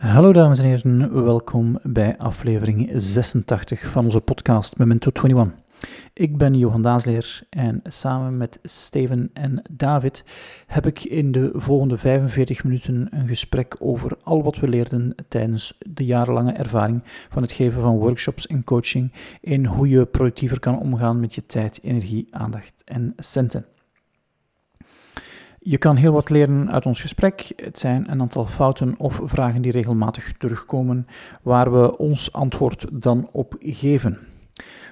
Hallo dames en heren, welkom bij aflevering 86 van onze podcast Memento 21. Ik ben Johan Daasleer en samen met Steven en David heb ik in de volgende 45 minuten een gesprek over al wat we leerden tijdens de jarenlange ervaring van het geven van workshops en coaching in hoe je productiever kan omgaan met je tijd, energie, aandacht en centen. Je kan heel wat leren uit ons gesprek. Het zijn een aantal fouten of vragen die regelmatig terugkomen, waar we ons antwoord dan op geven.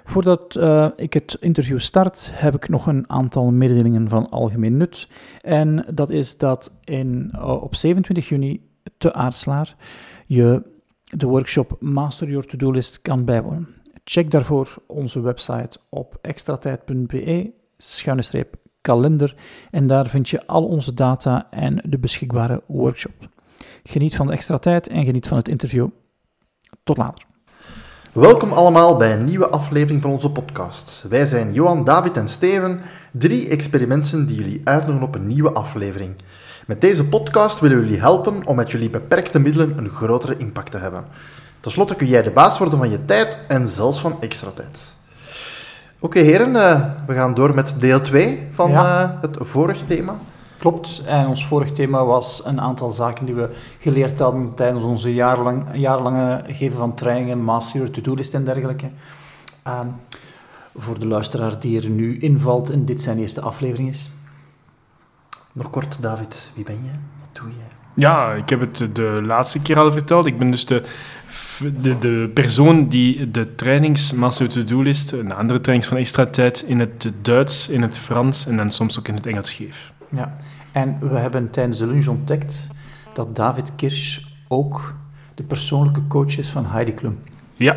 Voordat uh, ik het interview start, heb ik nog een aantal mededelingen van algemeen nut. En dat is dat in, uh, op 27 juni te Aardslaar je de workshop Master Your To-Do List kan bijwonen. Check daarvoor onze website op extratijd.be schuine streep kalender en daar vind je al onze data en de beschikbare workshop. Geniet van de extra tijd en geniet van het interview. Tot later. Welkom allemaal bij een nieuwe aflevering van onze podcast. Wij zijn Johan, David en Steven, drie experimenten die jullie uitnodigen op een nieuwe aflevering. Met deze podcast willen we jullie helpen om met jullie beperkte middelen een grotere impact te hebben. Ten slotte kun jij de baas worden van je tijd en zelfs van extra tijd. Oké heren, uh, we gaan door met deel 2 van ja. uh, het vorige thema. Klopt, en ons vorige thema was een aantal zaken die we geleerd hadden tijdens onze jarenlang, jarenlange geven van trainingen, master, to-do-list en dergelijke. Uh, voor de luisteraar die er nu invalt en dit zijn eerste aflevering is. Nog kort, David, wie ben je? Wat doe je? Ja, ik heb het de laatste keer al verteld. Ik ben dus de de, de persoon die de trainingsmaster to-do-list, een andere trainings van extra tijd, in het Duits, in het Frans en dan soms ook in het Engels geef. Ja, en we hebben tijdens de lunch ontdekt dat David Kirsch ook de persoonlijke coach is van Heidi Klum. Ja.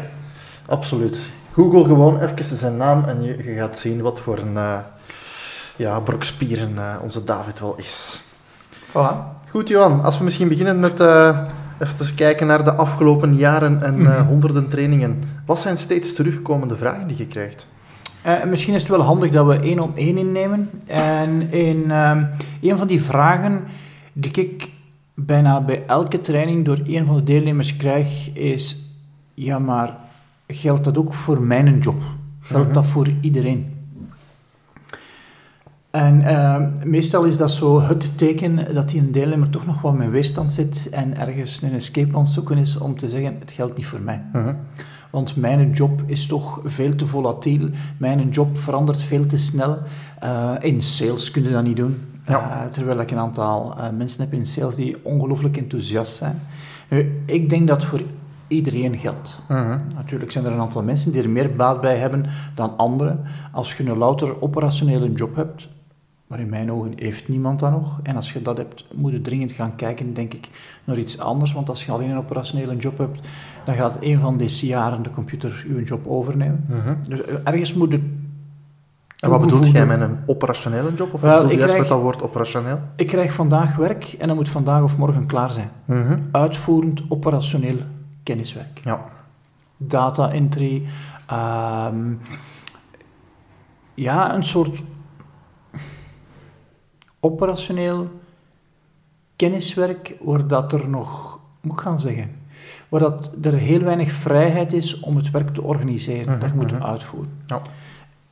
Absoluut. Google gewoon even zijn naam en je, je gaat zien wat voor een uh, ja, brokspieren uh, onze David wel is. Voilà. Goed, Johan. Als we misschien beginnen met... Uh, even kijken naar de afgelopen jaren en uh, honderden trainingen. Wat zijn steeds terugkomende vragen die je krijgt? Uh, misschien is het wel handig dat we één om één innemen. En in uh, een van die vragen die ik bijna bij elke training door een van de deelnemers krijg, is: ja, maar geldt dat ook voor mijn job? Geldt -hmm. dat voor iedereen? En uh, meestal is dat zo het teken dat die een deelnemer toch nog wat met weerstand zit en ergens een escape aan zoeken is om te zeggen, het geldt niet voor mij. Uh -huh. Want mijn job is toch veel te volatiel, mijn job verandert veel te snel. Uh, in sales kun je dat niet doen. Ja. Uh, terwijl ik een aantal mensen heb in sales die ongelooflijk enthousiast zijn. Nu, ik denk dat voor iedereen geldt. Uh -huh. Natuurlijk zijn er een aantal mensen die er meer baat bij hebben dan anderen. Als je een louter operationele job hebt, maar in mijn ogen heeft niemand dat nog. En als je dat hebt, moet je dringend gaan kijken, denk ik, naar iets anders. Want als je alleen een operationele job hebt, dan gaat een van deze jaren de computer je job overnemen. Uh -huh. Dus ergens moet het en wat bedoelt jij met een operationele job? Of wat bedoel je met dat woord operationeel? Ik krijg vandaag werk en dat moet vandaag of morgen klaar zijn. -huh. Uitvoerend operationeel kenniswerk. Ja. Data entry. Um, ja, een soort operationeel kenniswerk, waar dat er nog, moet ik gaan zeggen, waar dat er heel weinig vrijheid is om het werk te organiseren, -huh, dat je moet -huh. uitvoeren. Ja.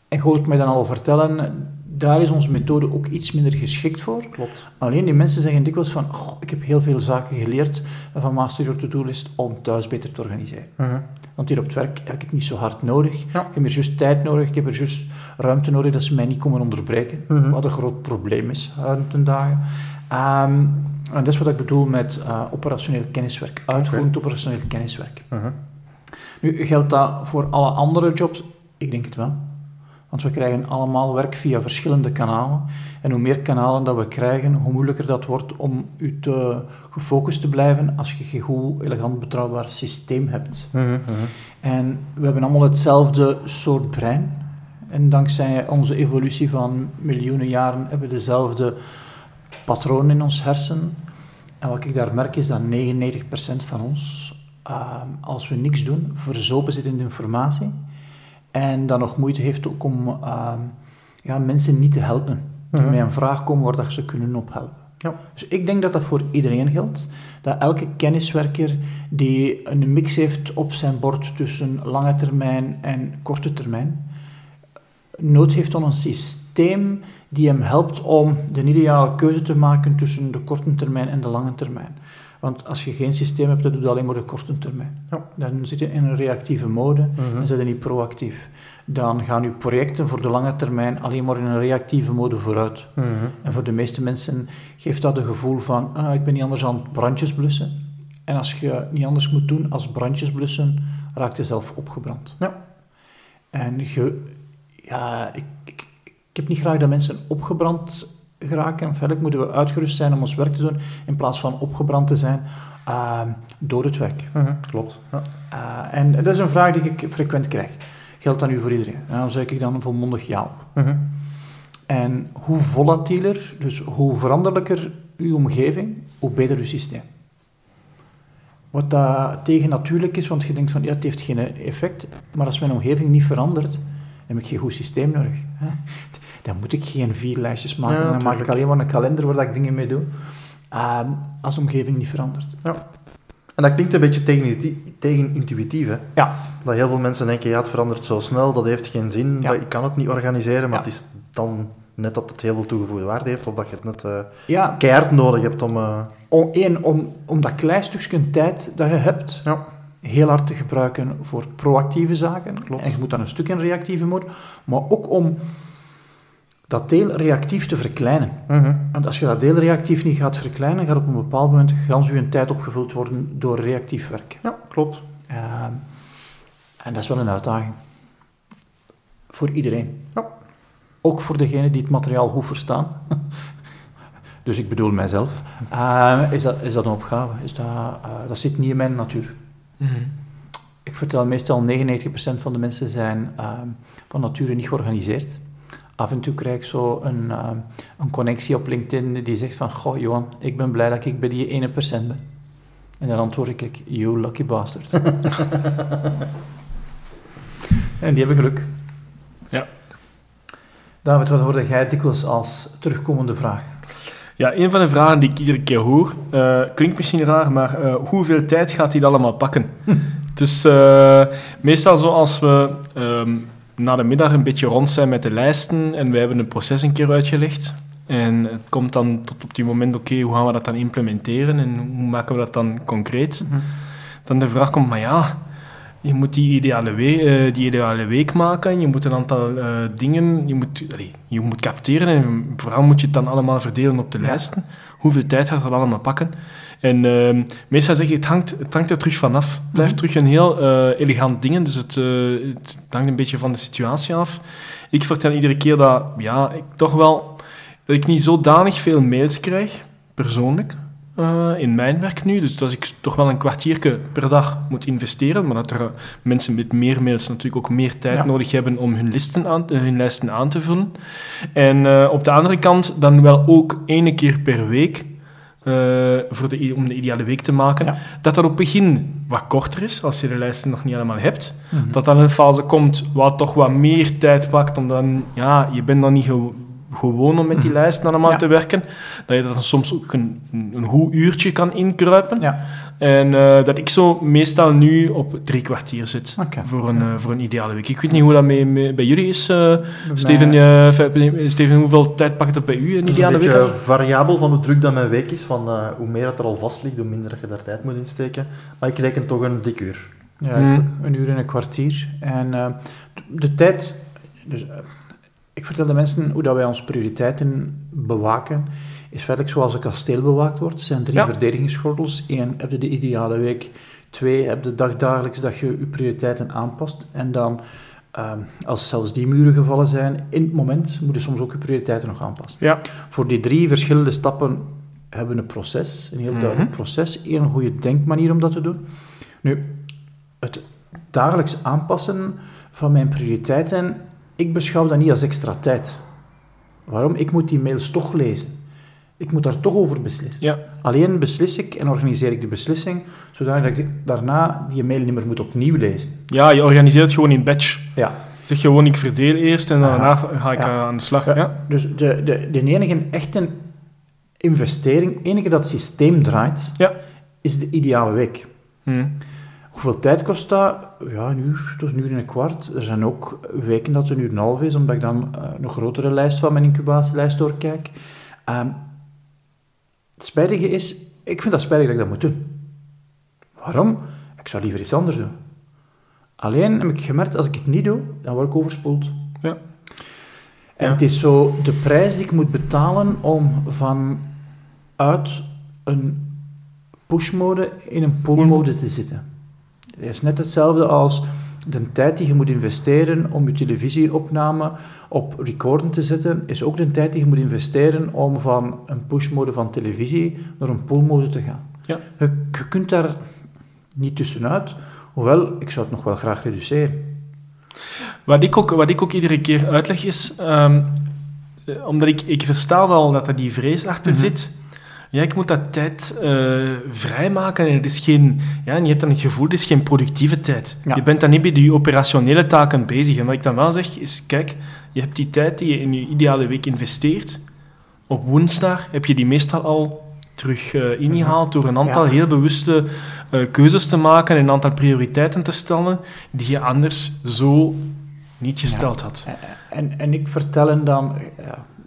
En je mij dan al vertellen, daar is onze methode ook iets minder geschikt voor. Klopt. Alleen die mensen zeggen dikwijls van, oh, ik heb heel veel zaken geleerd van Master Your To-Do List om thuis beter te organiseren. Uh -huh. Want hier op het werk heb ik het niet zo hard nodig. Ja. Ik heb er juist tijd nodig, ik heb er juist ruimte nodig dat ze mij niet komen onderbreken. Uh -huh. Wat een groot probleem is ten dagen. Um, en dat is wat ik bedoel met uh, operationeel kenniswerk. Uitvoerend okay. operationeel kenniswerk. -huh. Nu, geldt dat voor alle andere jobs? Ik denk het wel. Want we krijgen allemaal werk via verschillende kanalen. En hoe meer kanalen dat we krijgen, hoe moeilijker dat wordt om u te gefocust te blijven als je geen goed, elegant, betrouwbaar systeem hebt. Uh -huh. En we hebben allemaal hetzelfde soort brein. En dankzij onze evolutie van miljoenen jaren hebben we dezelfde patronen in ons hersen. En wat ik daar merk is dat 99% van ons, uh, als we niks doen, verzopen zit in de informatie. En dan nog moeite heeft ook om uh, ja, mensen niet te helpen. Die uh -huh. met een vraag komen waar dat ze kunnen ophelpen. Ja. Dus ik denk dat dat voor iedereen geldt. Dat elke kenniswerker die een mix heeft op zijn bord tussen lange termijn en korte termijn, nood heeft aan een systeem die hem helpt om de ideale keuze te maken tussen de korte termijn en de lange termijn. Want als je geen systeem hebt, dan doe je alleen maar de korte termijn. Ja. Dan zit je in een reactieve mode Mhm. en zit je niet proactief. Dan gaan je projecten voor de lange termijn alleen maar in een reactieve mode vooruit. Mhm. En voor de meeste mensen geeft dat een gevoel van, ah, ik ben niet anders aan brandjes blussen. En als je niet anders moet doen als brandjes blussen, raakt je zelf opgebrand. Ja. En je, ja, ik, ik, ik heb niet graag dat mensen opgebrand geraken. En verder moeten we uitgerust zijn om ons werk te doen, in plaats van opgebrand te zijn ah, door het werk. Mhm. Klopt. Ja. Ah, en dat is een vraag die ik frequent krijg. Geldt dat nu voor iedereen? En dan zeg ik dan volmondig ja op. Mhm. En hoe volatieler, dus hoe veranderlijker uw omgeving, hoe beter uw systeem. Wat dat tegennatuurlijk is, want je denkt van ja, het heeft geen effect, maar als mijn omgeving niet verandert, heb ik geen goed systeem nodig. Hè? Dan moet ik geen vier lijstjes maken, Ja, dan maak ik alleen maar een kalender waar ik dingen mee doe. Ehm, als de omgeving niet verandert. En dat klinkt een beetje tegen- tegenintuïtief, hè? Ja, Dat heel veel mensen denken, ja, het verandert zo snel, dat heeft geen zin, Ja. dat, ik kan het niet organiseren, maar Ja. het is dan net dat het heel veel toegevoegde waarde heeft, of dat je het net ja keihard nodig hebt om... eh, om, één, om, om dat klein stukje tijd dat je hebt, ja, heel hard te gebruiken voor proactieve zaken. Klopt. En je moet dan een stuk in reactieve mode, maar ook om dat deel reactief te verkleinen. mhm. Want als je dat deel reactief niet gaat verkleinen, gaat op een bepaald moment gans je tijd opgevuld worden door reactief werk. ja klopt. Ehm, en dat is wel een uitdaging. Voor iedereen. Ja. Ook voor degenen die het materiaal goed verstaan. dus ik bedoel mijzelf. Ehm, is, dat, is dat een opgave? Is dat, eh, dat zit niet in mijn natuur. Ik vertel meestal 99% van de mensen zijn ehm, van nature niet georganiseerd. Af en toe krijg ik zo een, ehm, een connectie op LinkedIn die zegt van Goh, Johan, ik ben blij dat ik bij die 1% ben. En dan antwoord ik, you lucky bastard. en die hebben geluk. Ja. David, wat hoorde jij dikwijls als terugkomende vraag? Ja, een van de vragen die ik iedere keer hoor, eh, klinkt misschien raar, maar eh, hoeveel tijd gaat hij dat allemaal pakken? dus eh, meestal zoals we ehm, na de middag een beetje rond zijn met de lijsten en wij hebben een proces een keer uitgelegd. En het komt dan tot op die moment, oké, hoe gaan we dat dan implementeren en hoe maken we dat dan concreet? Dan de vraag komt, maar ja, je moet die ideale, we- eh, die ideale week maken, je moet een aantal eh, dingen, je moet, allee, je moet capteren en vooral moet je het dan allemaal verdelen op de Ja. lijsten. Hoeveel tijd gaat dat allemaal pakken? En ehm, meestal zeg ik, het hangt, het hangt er terug vanaf. Het blijft Mhm. terug een heel eh, elegant ding, dus het, het hangt een beetje van de situatie af. Ik vertel iedere keer dat, ja, ik toch wel, dat ik niet zodanig veel mails krijg, persoonlijk, eh, in mijn werk nu. Dus dat ik toch wel een kwartiertje per dag moet investeren, maar dat er eh, mensen met meer mails natuurlijk ook meer tijd Ja. nodig hebben om hun, listen aan, hun lijsten aan te vullen. En eh, op de andere kant dan wel ook ene keer per week, voor de, om de ideale week te maken, Ja. dat dat op het begin wat korter is, als je de lijsten nog niet allemaal hebt. Mhm. Dat dan een fase komt wat toch wat meer tijd pakt, omdat ja, je bent dan niet ge- gewoon om met die lijsten allemaal Ja. te werken. Dat je dat dan soms ook een, een goed uurtje kan inkruipen. Ja, En eh, dat ik zo meestal nu op drie kwartier zit voor, een, eh, voor een ideale week. Ik weet niet hoe dat mee, mee- bij jullie is. eh, Steven, Steven, hoeveel tijd pakt het bij u, een Het is een ideale week? beetje variabel van hoe druk dat mijn week is. Van, eh, hoe meer dat er al vast ligt, hoe minder dat je daar tijd moet insteken. Maar ik reken toch een dik uur. Ja, Hmm. een uur en een kwartier. En eh, de, tijd... Dus, ik vertel de mensen hoe dat wij onze prioriteiten bewaken. Is feitelijk zoals een kasteel bewaakt wordt. Er zijn drie Ja. verdedigingsgordels. Eén, heb je de ideale week. Twee, heb je dagdagelijks dat je je prioriteiten aanpast. En dan, eh, als zelfs die muren gevallen zijn, in het moment moet je soms ook je prioriteiten nog aanpassen. Ja. Voor die drie verschillende stappen hebben we een proces, een heel duidelijk Mhm. proces, één goede denkmanier om dat te doen. Nu, het dagelijks aanpassen van mijn prioriteiten, ik beschouw dat niet als extra tijd. Waarom? Ik moet die mails toch lezen. Ik moet daar toch over beslissen. Ja. Alleen beslis ik en organiseer ik de beslissing, zodat ik daarna die mail niet meer moet opnieuw lezen. ja, je organiseert het gewoon in batch. Ja. Zeg gewoon, ik verdeel eerst en daarna ga ik Ja. aan de slag. Ja. Dus de, de, de enige echte investering, enige dat het systeem draait, Ja. is de ideale week. Hm. Hoeveel tijd kost dat? Ja, een uur tot een uur en een kwart. Er zijn ook weken dat het een uur en een half is, omdat ik dan eh, een grotere lijst van mijn incubatielijst doorkijk. Ehm, het spijtige is, ik vind dat spijtig dat ik dat moet doen. Waarom? Ik zou liever iets anders doen. Alleen heb ik gemerkt, als ik het niet doe, dan word ik overspoeld. Ja. En Ja. het is zo de prijs die ik moet betalen om vanuit een pushmode in een pullmode te zitten. Het is net hetzelfde als de tijd die je moet investeren om je televisieopname op recorden te zetten, is ook de tijd die je moet investeren om van een pushmode van televisie naar een pullmode te gaan. Ja. Je, je kunt daar niet tussenuit, hoewel ik zou het nog wel graag reduceren. Wat ik ook, wat ik ook iedere keer uitleg is, ehm, eh, omdat ik, ik versta wel dat er die vrees achter Mhm. zit. Ja, ik moet dat tijd eh, vrijmaken en het is geen, ja, en je hebt dan het gevoel, het is geen productieve tijd. Ja. Je bent dan niet bij die operationele taken bezig. En wat ik dan wel zeg, is, kijk, je hebt die tijd die je in je ideale week investeert. Op woensdag heb je die meestal al terug eh, ingehaald door een aantal Ja. heel bewuste eh, keuzes te maken en een aantal prioriteiten te stellen die je anders zo niet gesteld had. En, en ik vertel hen dan,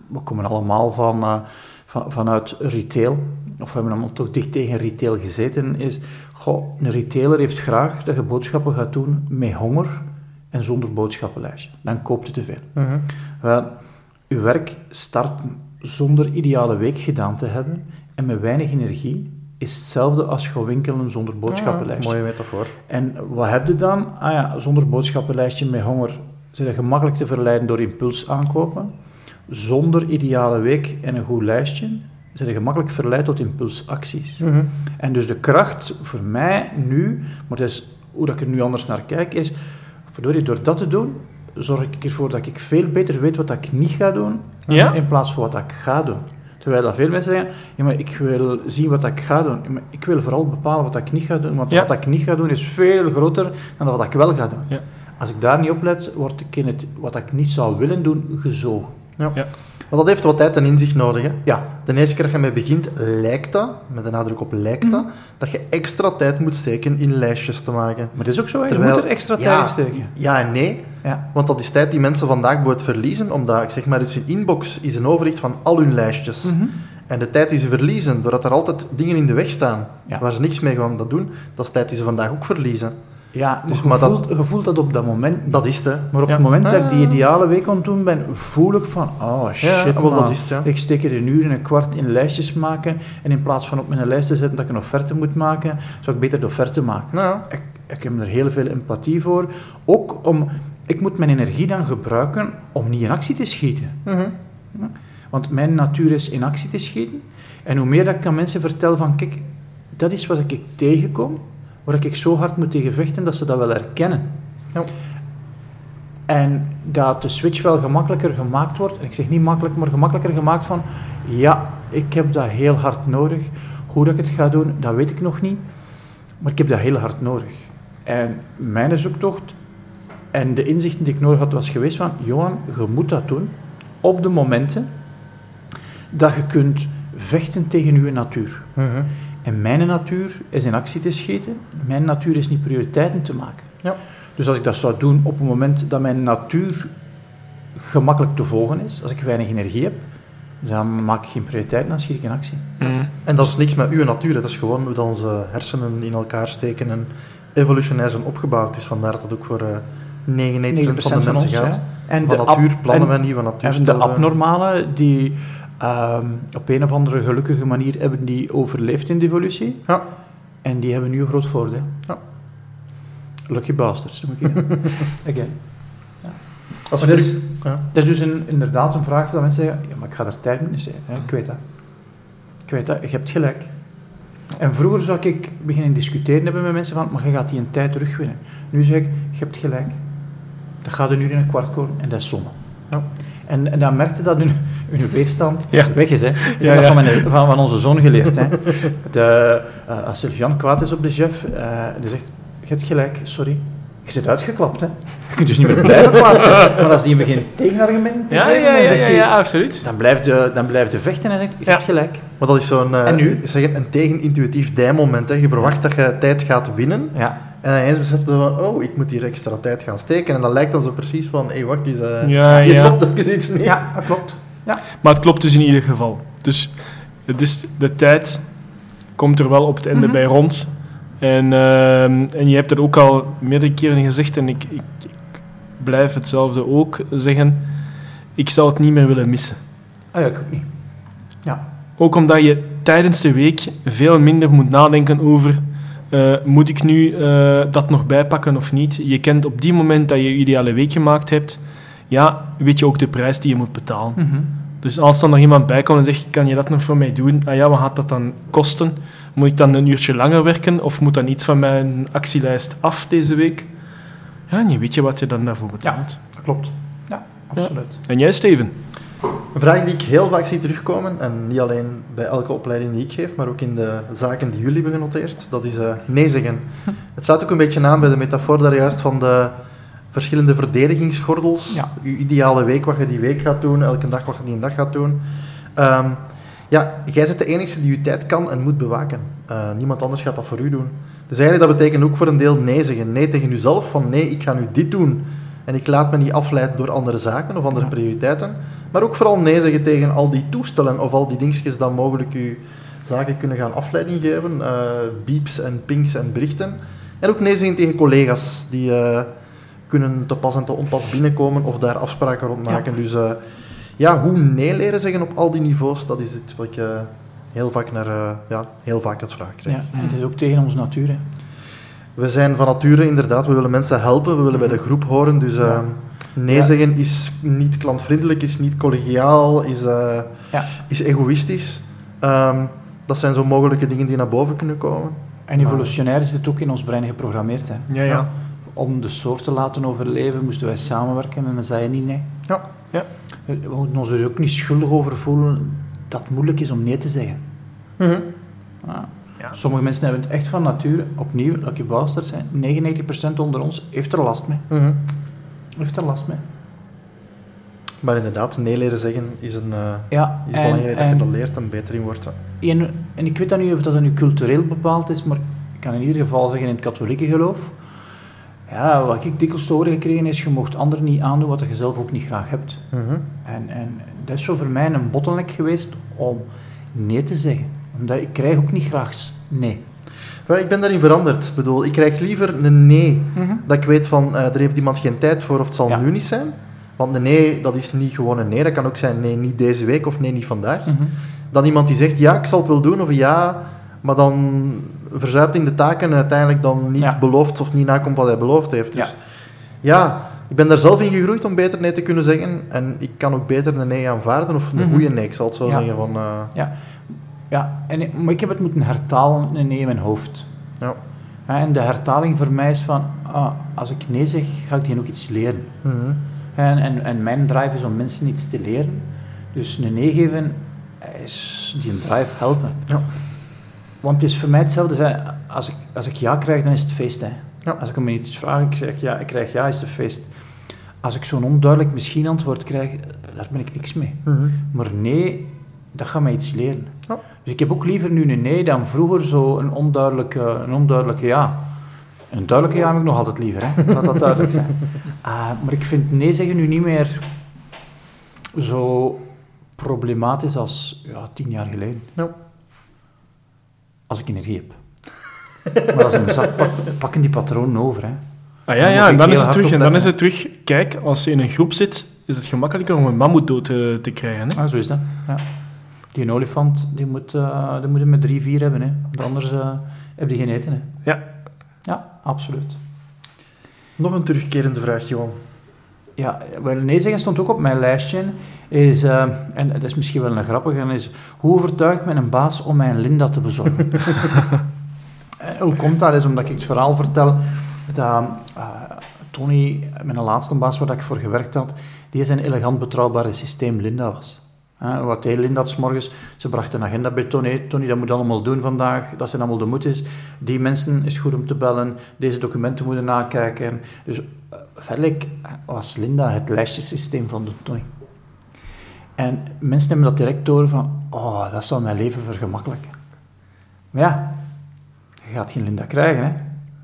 we komen allemaal van, van, vanuit retail, of we hebben allemaal toch dicht tegen retail gezeten, is, goh, een retailer heeft graag dat je boodschappen gaat doen met honger en zonder boodschappenlijstje. Dan koopt je te veel. Mhm. Wel, uw werk start zonder ideale week gedaan te hebben en met weinig energie is hetzelfde als gaan winkelen zonder boodschappenlijstje. mooie metafoor. En wat heb je dan? Ah ja, zonder boodschappenlijstje met honger zijn gemakkelijk te verleiden door impuls aankopen. Zonder ideale week en een goed lijstje zijn je gemakkelijk verleid tot impulsacties. Mhm. En dus de kracht voor mij nu, maar dat is hoe dat ik er nu anders naar kijk, is verdorie, door dat te doen, zorg ik ervoor dat ik veel beter weet wat ik niet ga doen, Ja? in plaats van wat ik ga doen. Terwijl dat veel mensen zeggen, ja, maar ik wil zien wat ik ga doen. Ja, maar ik wil vooral bepalen wat ik niet ga doen, want Ja. wat ik niet ga doen is veel groter dan wat ik wel ga doen. Ja. Als ik daar niet op let, word ik in het wat ik niet zou willen doen gezogen. Ja. Ja. Want dat heeft wat tijd en inzicht nodig. Hè? Ja, De eerste keer dat je mee begint, lijkt dat, met de nadruk op lijkt dat, Mhm. dat je extra tijd moet steken in lijstjes te maken. maar dat is ook zo, hè. je Terwijl- moet er extra tijd ja, in steken. Ja en nee, Ja. want dat is tijd die mensen vandaag bijvoorbeeld verliezen, omdat, ik zeg maar, dus hun inbox is een overzicht van al hun lijstjes. Mhm. En de tijd die ze verliezen, doordat er altijd dingen in de weg staan, Ja. waar ze niks mee gaan dat doen, dat is tijd die ze vandaag ook verliezen. Ja, maar, Dus, je, maar dat- voelt, je voelt dat op dat moment. Dat is het, hè. Maar op Ja. het moment dat ik die Ah. ideale week aan het doen ben, voel ik van, oh shit wel, dat man. is het, ja. Ik steek er een uur en een kwart in lijstjes maken en in plaats van op mijn lijst te zetten dat ik een offerte moet maken, zou ik beter de offerte maken. Nou, Ik, ik heb er heel veel empathie voor. Ook om, ik moet mijn energie dan gebruiken om niet in actie te schieten. mhm. Want mijn natuur is in actie te schieten. En hoe meer dat ik aan mensen vertel van, kijk, dat is wat ik tegenkom, waar ik zo hard moet tegen vechten, dat ze dat wel herkennen. Ja. En dat de switch wel gemakkelijker gemaakt wordt, en ik zeg niet makkelijk, maar gemakkelijker gemaakt van, ja, ik heb dat heel hard nodig. Hoe dat ik het ga doen, dat weet ik nog niet, maar ik heb dat heel hard nodig. En mijn zoektocht en de inzichten die ik nodig had, was geweest van, Johan, je moet dat doen op de momenten dat je kunt vechten tegen je natuur. Mhm. En mijn natuur is in actie te schieten. Mijn natuur is niet prioriteiten te maken. Ja. Dus als ik dat zou doen op het moment dat mijn natuur gemakkelijk te volgen is, als ik weinig energie heb, dan maak ik geen prioriteiten, dan schiet ik in actie. Mm. En dat is niks met uw natuur, dat is gewoon hoe dat onze hersenen in elkaar steken en evolutionair zijn opgebouwd. Dus vandaar dat dat ook voor eh 99% van de mensen ons, gaat. hè. En Van de natuur plannen en- we niet, van natuur En de abnormale, die ehm, op een of andere gelukkige manier hebben die overleefd in de evolutie. Ja. En die hebben nu een groot voordeel. Ja. Lucky bastards, noem ik het. Again. Als we terug- ja. Dat is dus een, inderdaad een vraag dat mensen zeggen, ja, maar ik ga er tijd mee zijn. Ja, ik weet dat. Ik weet dat, je hebt gelijk. En vroeger zou ik beginnen discussiëren hebben met mensen van, maar je gaat die een tijd terugwinnen. Nu zeg ik, je hebt gelijk. Dat gaat een uur in een kwart komen en dat is zonde. Ja. En, en dan merkte dat hun, hun weerstand Ja. weg is. Hè. Ik heb Ja, dat van, mijn, van, van onze zoon geleerd. Hè. De, eh, als Sylvian kwaad is op de chef, eh die zegt, je hebt gelijk, sorry. Je zit uitgeklapt, hè. Je kunt dus niet meer blijven plaatsen. Maar als die begint tegenargumenten te Ja, ja, dan ja, ja, absoluut. Dan blijft de, dan blijft de vechten en zegt, je hebt gelijk. Maar dat is zo'n eh, En nu? zeg, een tegenintuïtief dijmoment. Hè. Je verwacht dat je tijd gaat winnen. Ja. En dan ineens beseft je van, oh, ik moet hier extra tijd gaan steken. En dan lijkt dan zo precies van, hé, wacht eens, eh Ja, hier ja. klopt even iets niet. ja, dat klopt. Ja. Maar het klopt dus in ieder geval. Dus het is, de tijd komt er wel op het einde Mhm. bij rond. En, ehm, en je hebt het ook al meerdere keren gezegd, en ik, ik, ik blijf hetzelfde ook zeggen. Ik zou het niet meer willen missen. Ah ja, ik ook niet. Ja. Ook omdat je tijdens de week veel minder moet nadenken over... eh, moet ik nu eh, dat nog bijpakken of niet? Je kent op die moment dat je je ideale week gemaakt hebt... Ja, weet je ook de prijs die je moet betalen. Mhm. Dus als dan nog iemand bij komt en zegt, kan je dat nog voor mij doen? Ah ja, wat gaat dat dan kosten? Moet ik dan een uurtje langer werken? Of moet dan iets van mijn actielijst af deze week? Ja, en je weet je wat je dan daarvoor betaalt. Dat klopt. Ja, absoluut. En jij, Steven? Een vraag die ik heel vaak zie terugkomen, en niet alleen bij elke opleiding die ik geef, maar ook in de zaken die jullie hebben genoteerd, dat is eh, nee zeggen. Het sluit ook een beetje aan bij de metafoor daar juist van de verschillende verdedigingsgordels. Ja. Je ideale week, wat je die week gaat doen, elke dag wat je die dag gaat doen. Ehm, ja, jij bent de enige die je tijd kan en moet bewaken. Eh, niemand anders gaat dat voor u doen. Dus eigenlijk dat betekent ook voor een deel nee zeggen. Nee tegen jezelf, van nee, ik ga nu dit doen. En ik laat me niet afleiden door andere zaken of andere Ja. prioriteiten. Maar ook vooral nee zeggen tegen al die toestellen of al die dingetjes dat mogelijk u zaken kunnen gaan afleiding geven. eh beeps en pings en berichten. En ook nee zeggen tegen collega's die eh, kunnen te pas en te onpas binnenkomen of daar afspraken rond maken. Dus eh, ja, hoe nee leren zeggen op al die niveaus, dat is iets wat ik heel vaak naar ja, heel vaak het vraag krijg. Ja, en het is ook tegen onze natuur. Hè. We zijn van nature inderdaad, we willen mensen helpen, we willen bij de groep horen. Dus eh, Ja. nee Ja. zeggen is niet klantvriendelijk, is niet collegiaal, is, eh, Ja. is egoïstisch. Ehm, dat zijn zo mogelijke dingen die naar boven kunnen komen. En evolutionair is dit ook in ons brein geprogrammeerd. Hè. Ja, ja. Om de soort te laten overleven, moesten wij samenwerken en dan zei je niet nee. Ja. Ja. We moeten ons er ook niet schuldig over voelen dat het moeilijk is om nee te zeggen. Mhm. Ah. Sommige mensen hebben het echt van nature, opnieuw, dat je bastard zijn, 99% onder ons heeft er last mee. Mhm. Heeft er last mee. Maar inderdaad, nee leren zeggen is, een, eh, Ja, is en, belangrijk dat je dat leert en beter in wordt. en, en ik weet dan niet of dat nu cultureel bepaald is, maar ik kan in ieder geval zeggen in het katholieke geloof. Ja, wat ik dikwijls te horen gekregen is, je mocht anderen niet aandoen wat je zelf ook niet graag hebt. Mhm. En, en dat is zo voor mij een bottleneck geweest om nee te zeggen. Omdat ik krijg ook niet graag nee. Wel, ik ben daarin veranderd. Ik bedoel, ik krijg liever een nee, dat ik weet van, eh, er heeft iemand geen tijd voor of het zal Ja. nu niet zijn. Want een nee, dat is niet gewoon een nee, dat kan ook zijn nee, niet deze week of nee, niet vandaag. Mhm. Dan iemand die zegt, ja, ik zal het wel doen, of ja, maar dan verzuipt in de taken en uiteindelijk dan niet Ja. belooft of niet nakomt wat hij beloofd heeft. Dus Ja. ja. ik ben daar zelf in gegroeid om beter nee te kunnen zeggen. En ik kan ook beter een nee aanvaarden, of een Mhm. goede nee, ik zal het zo zeggen. Van, eh, Ja, ja en, maar ik heb het moeten hertalen in mijn hoofd. ja. Ja, En de hertaling voor mij is van, ah, als ik nee zeg, ga ik die ook iets leren. Mhm. En, en, en mijn drive is om mensen iets te leren. Dus een nee geven is die een drive helpen. Ja. Want het is voor mij hetzelfde. Als, ik, als ik ja krijg, dan is het feest. Hè. Ja. Als ik hem iets vraag, ik zeg ja, ik krijg ja, is het feest. Als ik zo'n onduidelijk misschien antwoord krijg, daar ben ik niks mee. Mhm. Maar nee, dat gaat mij iets leren. Ja. Dus ik heb ook liever nu een nee dan vroeger zo een onduidelijke, een onduidelijke ja. Een duidelijke ja heb ik nog altijd liever, hè. laat dat duidelijk zijn. Ah, maar ik vind nee zeggen nu niet meer zo problematisch als ja, tien jaar geleden. Ja. Als ik energie heb. Maar als ik zat, pak, pakken die patronen over. Hè. Ah ja, Dan ja, en dan is, het terug, en dan is het terug... Kijk, als je in een groep zit, is het gemakkelijker om een mammoet dood te, te krijgen. Hè? Ah, zo is dat. Ja. Die een olifant, die moet, eh die moet je met drie, vier hebben. Hè. Want anders eh, heb je geen eten. Hè. Ja. Ja, absoluut. Nog een terugkerende vraag, Johan. Ja, wel, nee zeggen stond ook op mijn lijstje. Is, eh, en dat is misschien wel een grappige, en is hoe overtuig ik mijn baas om mijn Linda te bezorgen? En hoe komt dat? is omdat ik het verhaal vertel dat eh, Tony, mijn laatste baas waar ik voor gewerkt had, die zijn elegant betrouwbare systeem Linda was. Wat deed Linda s morgens? Ze bracht een agenda bij Tony. Tony, dat moet allemaal doen vandaag. Dat zijn allemaal de moetes. Die mensen is goed om te bellen. Deze documenten moeten nakijken. Dus uh, feitelijk was Linda het lijstjesysteem van Tony. En mensen hebben dat direct door van, oh, dat zou mijn leven vergemakkelijken. Maar ja, je gaat geen Linda krijgen, hè.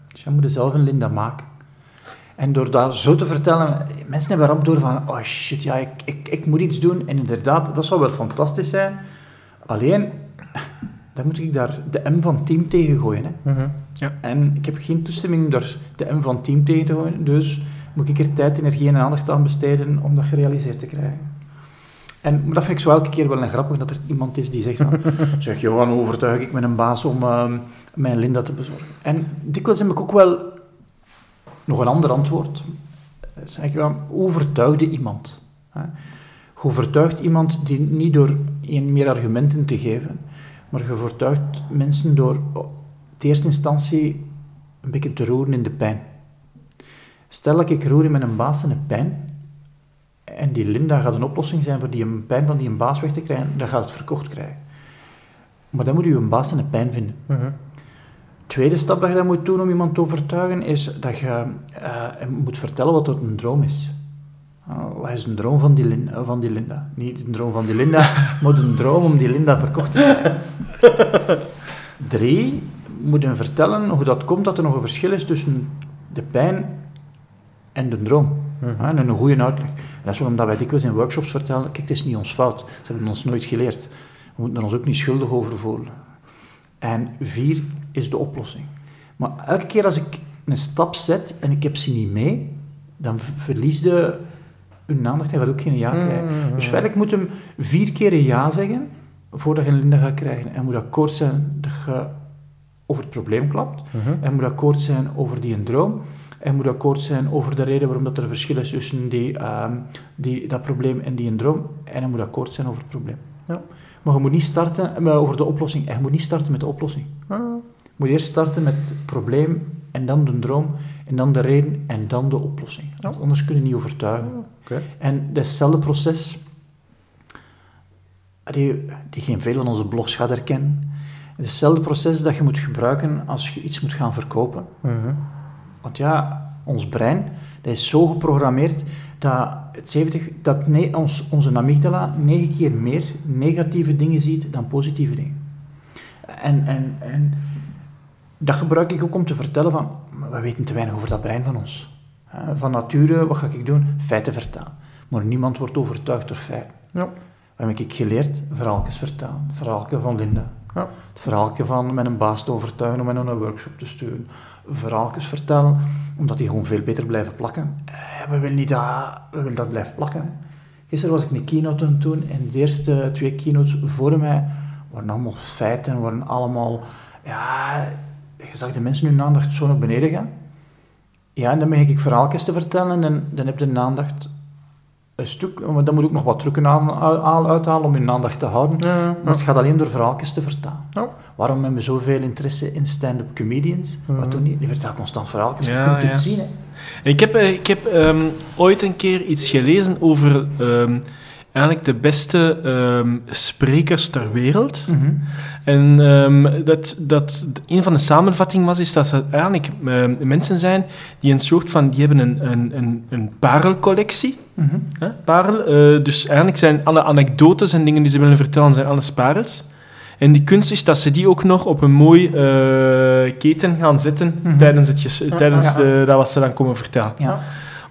Dus je moet zelf een Linda maken. En door dat zo te vertellen, mensen hebben erop door van, oh shit, ja, ik, ik, ik moet iets doen. En inderdaad, dat zou wel fantastisch zijn. Alleen, dan moet ik daar de M van team tegen gooien. Hè. Mhm. ja. En ik heb geen toestemming om daar de M van team tegen te gooien. Dus moet ik er tijd, energie en aandacht aan besteden om dat gerealiseerd te krijgen. En dat vind ik zo elke keer wel een grappig, dat er iemand is die zegt van... zeg, Johan, overtuig ik mijn baas om uh, mijn Linda te bezorgen? En dikwijls heb ik ook wel nog een ander antwoord. Zeg je, hoe overtuigde iemand? Hè? Je overtuigt iemand die niet door meer argumenten te geven, maar je overtuigt mensen door in eerste instantie een beetje te roeren in de pijn. Stel dat ik roer in mijn baas in de pijn, en die Linda gaat een oplossing zijn voor die pijn van die een baas weg te krijgen, dan gaat het verkocht krijgen. Maar dan moet je een baas in de pijn vinden. Mhm. Tweede stap dat je dan moet doen om iemand te overtuigen, is dat je uh, moet vertellen wat het een droom is. Uh, wat is een droom van die, Linda, van die Linda? Niet een droom van die Linda, maar een droom om die Linda verkocht te krijgen. Drie, moet je vertellen hoe dat komt dat er nog een verschil is tussen de pijn en de droom. Mhm. En een goede uitleg. En dat is waarom wij dikwijls in workshops vertellen, kijk, het is niet ons fout. Ze hebben ons nooit geleerd. We moeten er ons ook niet schuldig over voelen. En vier is de oplossing. Maar elke keer als ik een stap zet en ik heb ze niet mee, dan verlies de hun aandacht en gaat ook geen ja krijgen. Mhm. Dus feitelijk moet hem vier keer een ja zeggen voordat je een Linda gaat krijgen. En moet akkoord zijn dat je over het probleem klapt. Mhm. En moet akkoord zijn over die een droom. En moet akkoord zijn over de reden waarom dat er een verschil is tussen die, ehm, die, dat probleem en die een droom. En hij moet akkoord zijn over het probleem. Ja. Maar je moet niet starten met, over de oplossing. En je moet niet starten met de oplossing. Ah. Je moet eerst starten met het probleem, en dan de droom, en dan de reden, en dan de oplossing. Want anders kun je niet overtuigen. Oké. En datzelfde proces, die, die geen veel van onze blogs gaat herkennen, hetzelfde proces dat je moet gebruiken als je iets moet gaan verkopen. Mhm. Want ja, ons brein dat is zo geprogrammeerd dat, het 70, dat ne, ons, onze amygdala negen keer meer negatieve dingen ziet dan positieve dingen. En, en, en dat gebruik ik ook om te vertellen van, we weten te weinig over dat brein van ons. Van nature, wat ga ik doen? Feiten vertellen. Maar niemand wordt overtuigd door feiten. Ja. Wat heb ik geleerd? Verhaaltjes vertellen. Het verhaaltje van Linda. Ja. Het verhaaltje van met een baas te overtuigen om hen naar een workshop te sturen. Verhaaltjes vertellen, omdat die gewoon veel beter blijven plakken. Eh, we willen niet dat, we willen dat blijft plakken. Gisteren was ik een keynote aan het doen en de eerste twee keynotes voor mij waren allemaal feiten, waren allemaal... Ja, je zag de mensen hun aandacht zo naar beneden gaan. Ja, en dan begin ik verhaaltjes te vertellen en dan heb je de aandacht een stuk, maar dan moet ik nog wat trucken aan, aan, uithalen om hun aandacht te houden. Ja, ja. Maar het gaat alleen door verhaaltjes te vertalen. Ja. Waarom hebben we zoveel interesse in stand-up comedians? Wat doen die? Die vertellen constant verhaaltjes. Ja, je kunt het ja. zien, hè. Ik heb, eh, ik heb ehm, ooit een keer iets gelezen over ehm, eigenlijk de beste ehm, sprekers ter wereld. En ehm, dat, dat een van de samenvattingen was, is dat het eigenlijk ehm, mensen zijn die een soort van, die hebben een, een, een, een parelcollectie. Mhm. Parel. Eh, dus eigenlijk zijn alle anekdotes en dingen die ze willen vertellen, zijn alles parels. En die kunst is dat ze die ook nog op een mooi eh, keten gaan zetten Mhm. tijdens, het, tijdens eh, dat wat ze dan komen vertellen. Ja.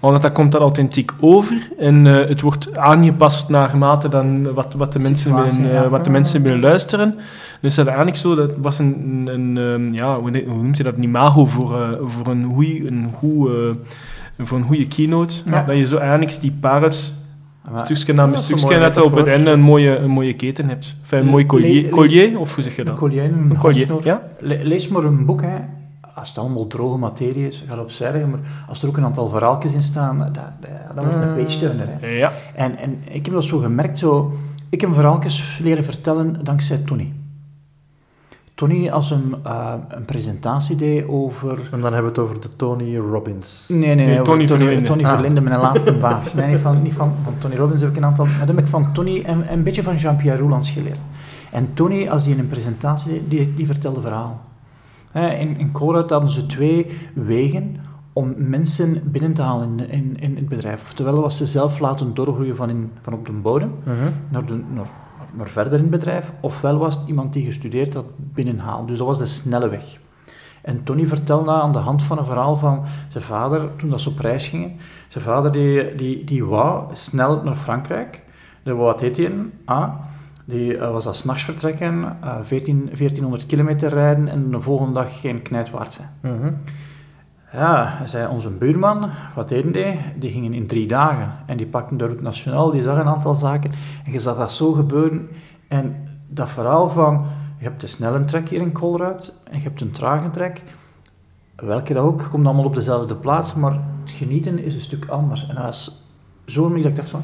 Want dat komt dan authentiek over en eh, het wordt aangepast naarmate dan wat, wat, de, mensen willen, eh, wat de mensen willen luisteren. Dus dat is eigenlijk zo, dat was een, een, een, ja, hoe, noemt je dat, een imago voor, eh, voor een goeie, een goed, eh, voor een goede keynote. Ja. Dat je zo eigenlijk die parels, stukje na een stukje, dat je op het einde een mooie, een mooie keten hebt. Enfin, een mooi collier, collier, of hoe zeg je Een dat? collier, een, Een collier, ja? Le- Lees maar een boek, hè. Als het allemaal droge materie is, gaat opzij liggen, maar als er ook een aantal verhaaltjes in staan, dat, dat, dat wordt een page-turner, hè. Ja. En, en ik heb dat zo gemerkt, zo, ik heb verhaaltjes leren vertellen dankzij Tony. Tony als een, uh, een presentatie deed over... En dan hebben we het over de Tony Robbins. Nee, nee, nee, Tony, Tony Verlinde. Tony Ah. Verlinde, mijn laatste baas. Nee, niet van, niet van, van Tony Robbins heb ik een aantal... Dat heb ik van Tony en een beetje van Jean-Pierre Roulans geleerd. En Tony, als die in een presentatie deed, die, die vertelde verhaal. In, in hadden ze twee wegen om mensen binnen te halen in, in, in het bedrijf. Oftewel was ze zelf laten doorgroeien van, in, van op de bodem Mhm. naar, de, naar, naar verder in het bedrijf, ofwel was het iemand die gestudeerd had binnenhalen. Dus dat was de snelle weg. En Tony vertelde aan de hand van een verhaal van zijn vader, toen dat ze op reis gingen. Zijn vader die, die, die wou snel naar Frankrijk. De, wat heet hij? Ah, die eh, was dat s'nachts vertrekken, eh 14, 1400 kilometer rijden en de volgende dag geen knijtwaard zijn. Mhm. Ja, hij zei onze buurman, wat deden die? Die gingen in drie dagen. En die pakten de route nationaal, die zag een aantal zaken. En je zag dat zo gebeuren. En dat verhaal van, je hebt de snelle trek hier in Colruyt en je hebt een trage trek. Welke dat ook, komt allemaal op dezelfde plaats, maar het genieten is een stuk anders. En dat is zo dat ik dacht van,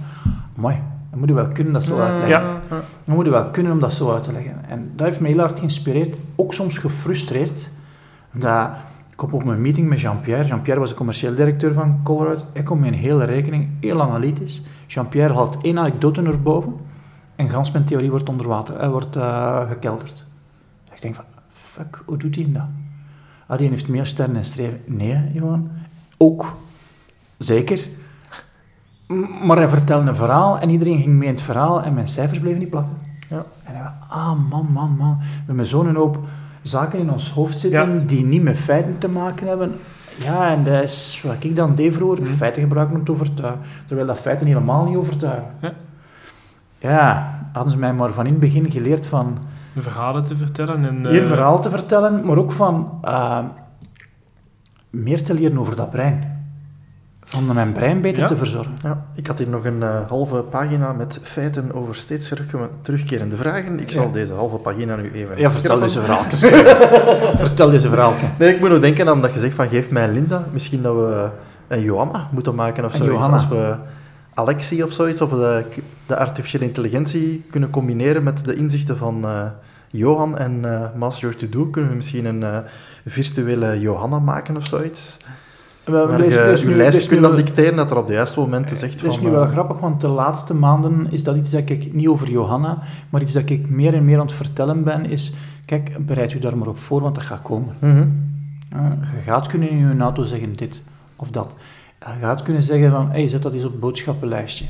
mooi, dat moet je wel kunnen dat zo uitleggen. Ja. Dat moet je wel kunnen om dat zo uit te leggen. En dat heeft me heel hard geïnspireerd, ook soms gefrustreerd. Dat, ik kom op mijn meeting met Jean-Pierre. Jean-Pierre was de commercieel directeur van Colruyt. Ik kom met een hele rekening, heel analytisch. Jean-Pierre haalt één anekdote naar boven en gans mijn theorie wordt onder water, hij wordt eh, gekelderd. Ik denk van, fuck, hoe doet hij dat? Ah, die heeft meer sterren en streven. Nee, Johan. Ook, zeker. Maar hij vertelde een verhaal en iedereen ging mee in het verhaal en mijn cijfers bleven niet plakken. Ja. En hij ah man, man, man. We hebben zo'n hoop zaken in ons hoofd zitten Ja. die niet met feiten te maken hebben. Ja, en dat is wat ik dan deed vroeger, feiten gebruiken om te overtuigen. Terwijl dat feiten helemaal niet overtuigen. Ja. Ja, hadden ze mij maar van in het begin geleerd van verhalen te vertellen. En, je eh, verhaal te vertellen, maar ook van eh, meer te leren over dat brein. Van mijn brein beter Ja. te verzorgen. Ja, ik had hier nog een eh, halve pagina met feiten over steeds terugkerende vragen. Ik zal Ja. deze halve pagina nu even Ja, vertel deze verhaal. vertel deze verhaal. Nee, ik moet nog denken aan dat je zegt van geef mij Linda. Misschien dat we een Johanna moeten maken of zoiets. Johanna. Als we Alexi of zoiets, of de, de artificiële intelligentie kunnen combineren met de inzichten van eh, Johan en eh Master to Do, kunnen we misschien een eh, virtuele Johanna maken of zoiets. Waar je nu- lijst kunt dan dicteren dat er op de juiste momenten zegt Het van... is nu eh, wel grappig, want de laatste maanden is dat iets dat ik niet over Johanna, maar iets dat ik meer en meer aan het vertellen ben, is, kijk, bereid u daar maar op voor, want dat gaat komen. mhm. Uh, je gaat kunnen in je auto zeggen dit of dat. Je gaat kunnen zeggen van, hey, zet dat eens op het boodschappenlijstje.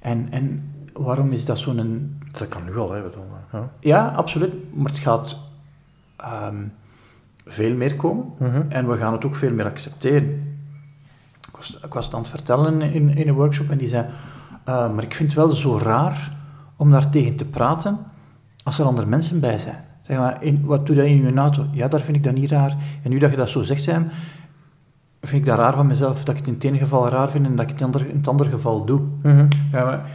En, en waarom is dat zo'n... Dat kan nu al, hè. bedoel, ja. Ja, absoluut, maar het gaat ehm, veel meer komen. Mhm. En we gaan het ook veel meer accepteren. Ik was, ik was het aan het vertellen in, in een workshop en die zei... "Eh, maar ik vind het wel zo raar om daar tegen te praten als er andere mensen bij zijn. Zeg maar, in, wat doe je in je auto? Ja, daar vind ik dat niet raar. En nu dat je dat zo zegt, Sam, vind ik dat raar van mezelf. Dat ik het in het ene geval raar vind en dat ik het in het andere, in het andere geval doe. Mhm. Ja, maar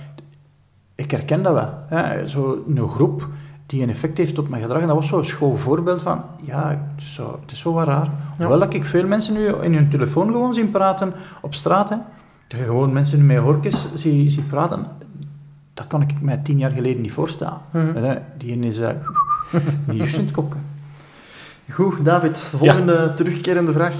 ik herken dat wel. Hè. Zo een groep die een effect heeft op mijn gedrag. En dat was zo'n schoon voorbeeld van, ja, het is zo, het is zo wat raar. Hoewel dat ik veel mensen nu in hun telefoon gewoon zien praten op straat. Hè. Dat je gewoon mensen met horkjes zie, zie praten. Dat kan ik mij tien jaar geleden niet voorstellen. Mhm. Hè, Die is uh, niet juist in het. Goed, David, volgende terugkerende vraag.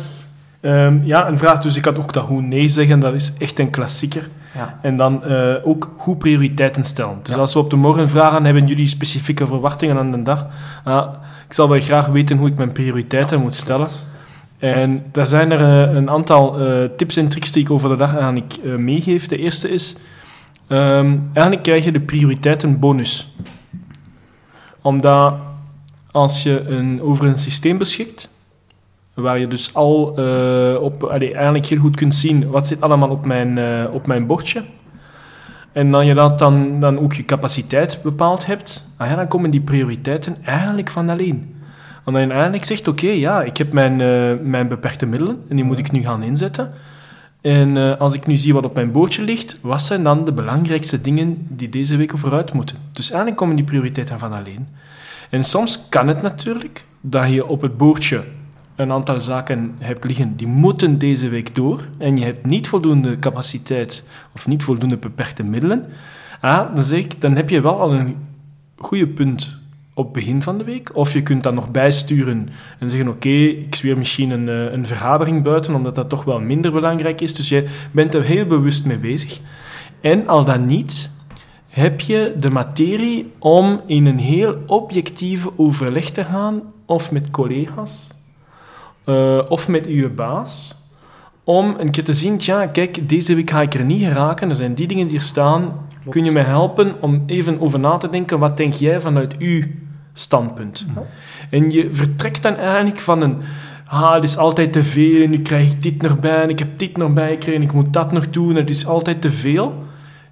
ehm, ja, een vraag. Dus ik had ook dat hoe nee zeggen, dat is echt een klassieker. Ja. En dan eh, ook hoe prioriteiten stellen. Dus Ja. als we op de morgen vragen, hebben jullie specifieke verwachtingen aan de dag? Ah, ik zal wel graag weten hoe ik mijn prioriteiten moet stellen. En daar zijn er eh, een aantal eh, tips en tricks die ik over de dag aan ik meegeef. De eerste is, ehm, eigenlijk krijg je de prioriteitenbonus. Omdat als je een, over een systeem beschikt, waar je dus al eh, op, eigenlijk heel goed kunt zien wat zit allemaal op mijn, eh, op mijn bordje. En dan je dat dan, dan ook je capaciteit bepaald hebt, ah ja, dan komen die prioriteiten eigenlijk van alleen. Want dan je eigenlijk zegt, oké, ja, ik heb mijn, eh, mijn beperkte middelen en die moet ik nu gaan inzetten. En als ik nu zie wat op mijn bordje ligt, wat zijn dan de belangrijkste dingen die deze week vooruit moeten? Dus eigenlijk komen die prioriteiten van alleen. En soms kan het natuurlijk dat je op het bordje een aantal zaken hebt liggen die moeten deze week door en je hebt niet voldoende capaciteit of niet voldoende beperkte middelen, ah, dan, zeg ik, dan heb je wel al een goede punt op begin van de week. Of je kunt dat nog bijsturen en zeggen, oké, ik zweer misschien een, eh, een vergadering buiten, omdat dat toch wel minder belangrijk is. Dus je bent er heel bewust mee bezig. En al dan niet, heb je de materie om in een heel objectieve overleg te gaan, of met collega's, uh, of met je baas, om een keer te zien, ja, kijk, deze week ga ik er niet geraken, er zijn die dingen die er staan, kun je mij helpen om even over na te denken, wat denk jij vanuit uw standpunt? En je vertrekt dan eigenlijk van een, ah, het is altijd te veel, en nu krijg ik dit nog bij, en ik heb dit nog bij gekregen, ik moet dat nog doen, het is altijd te veel.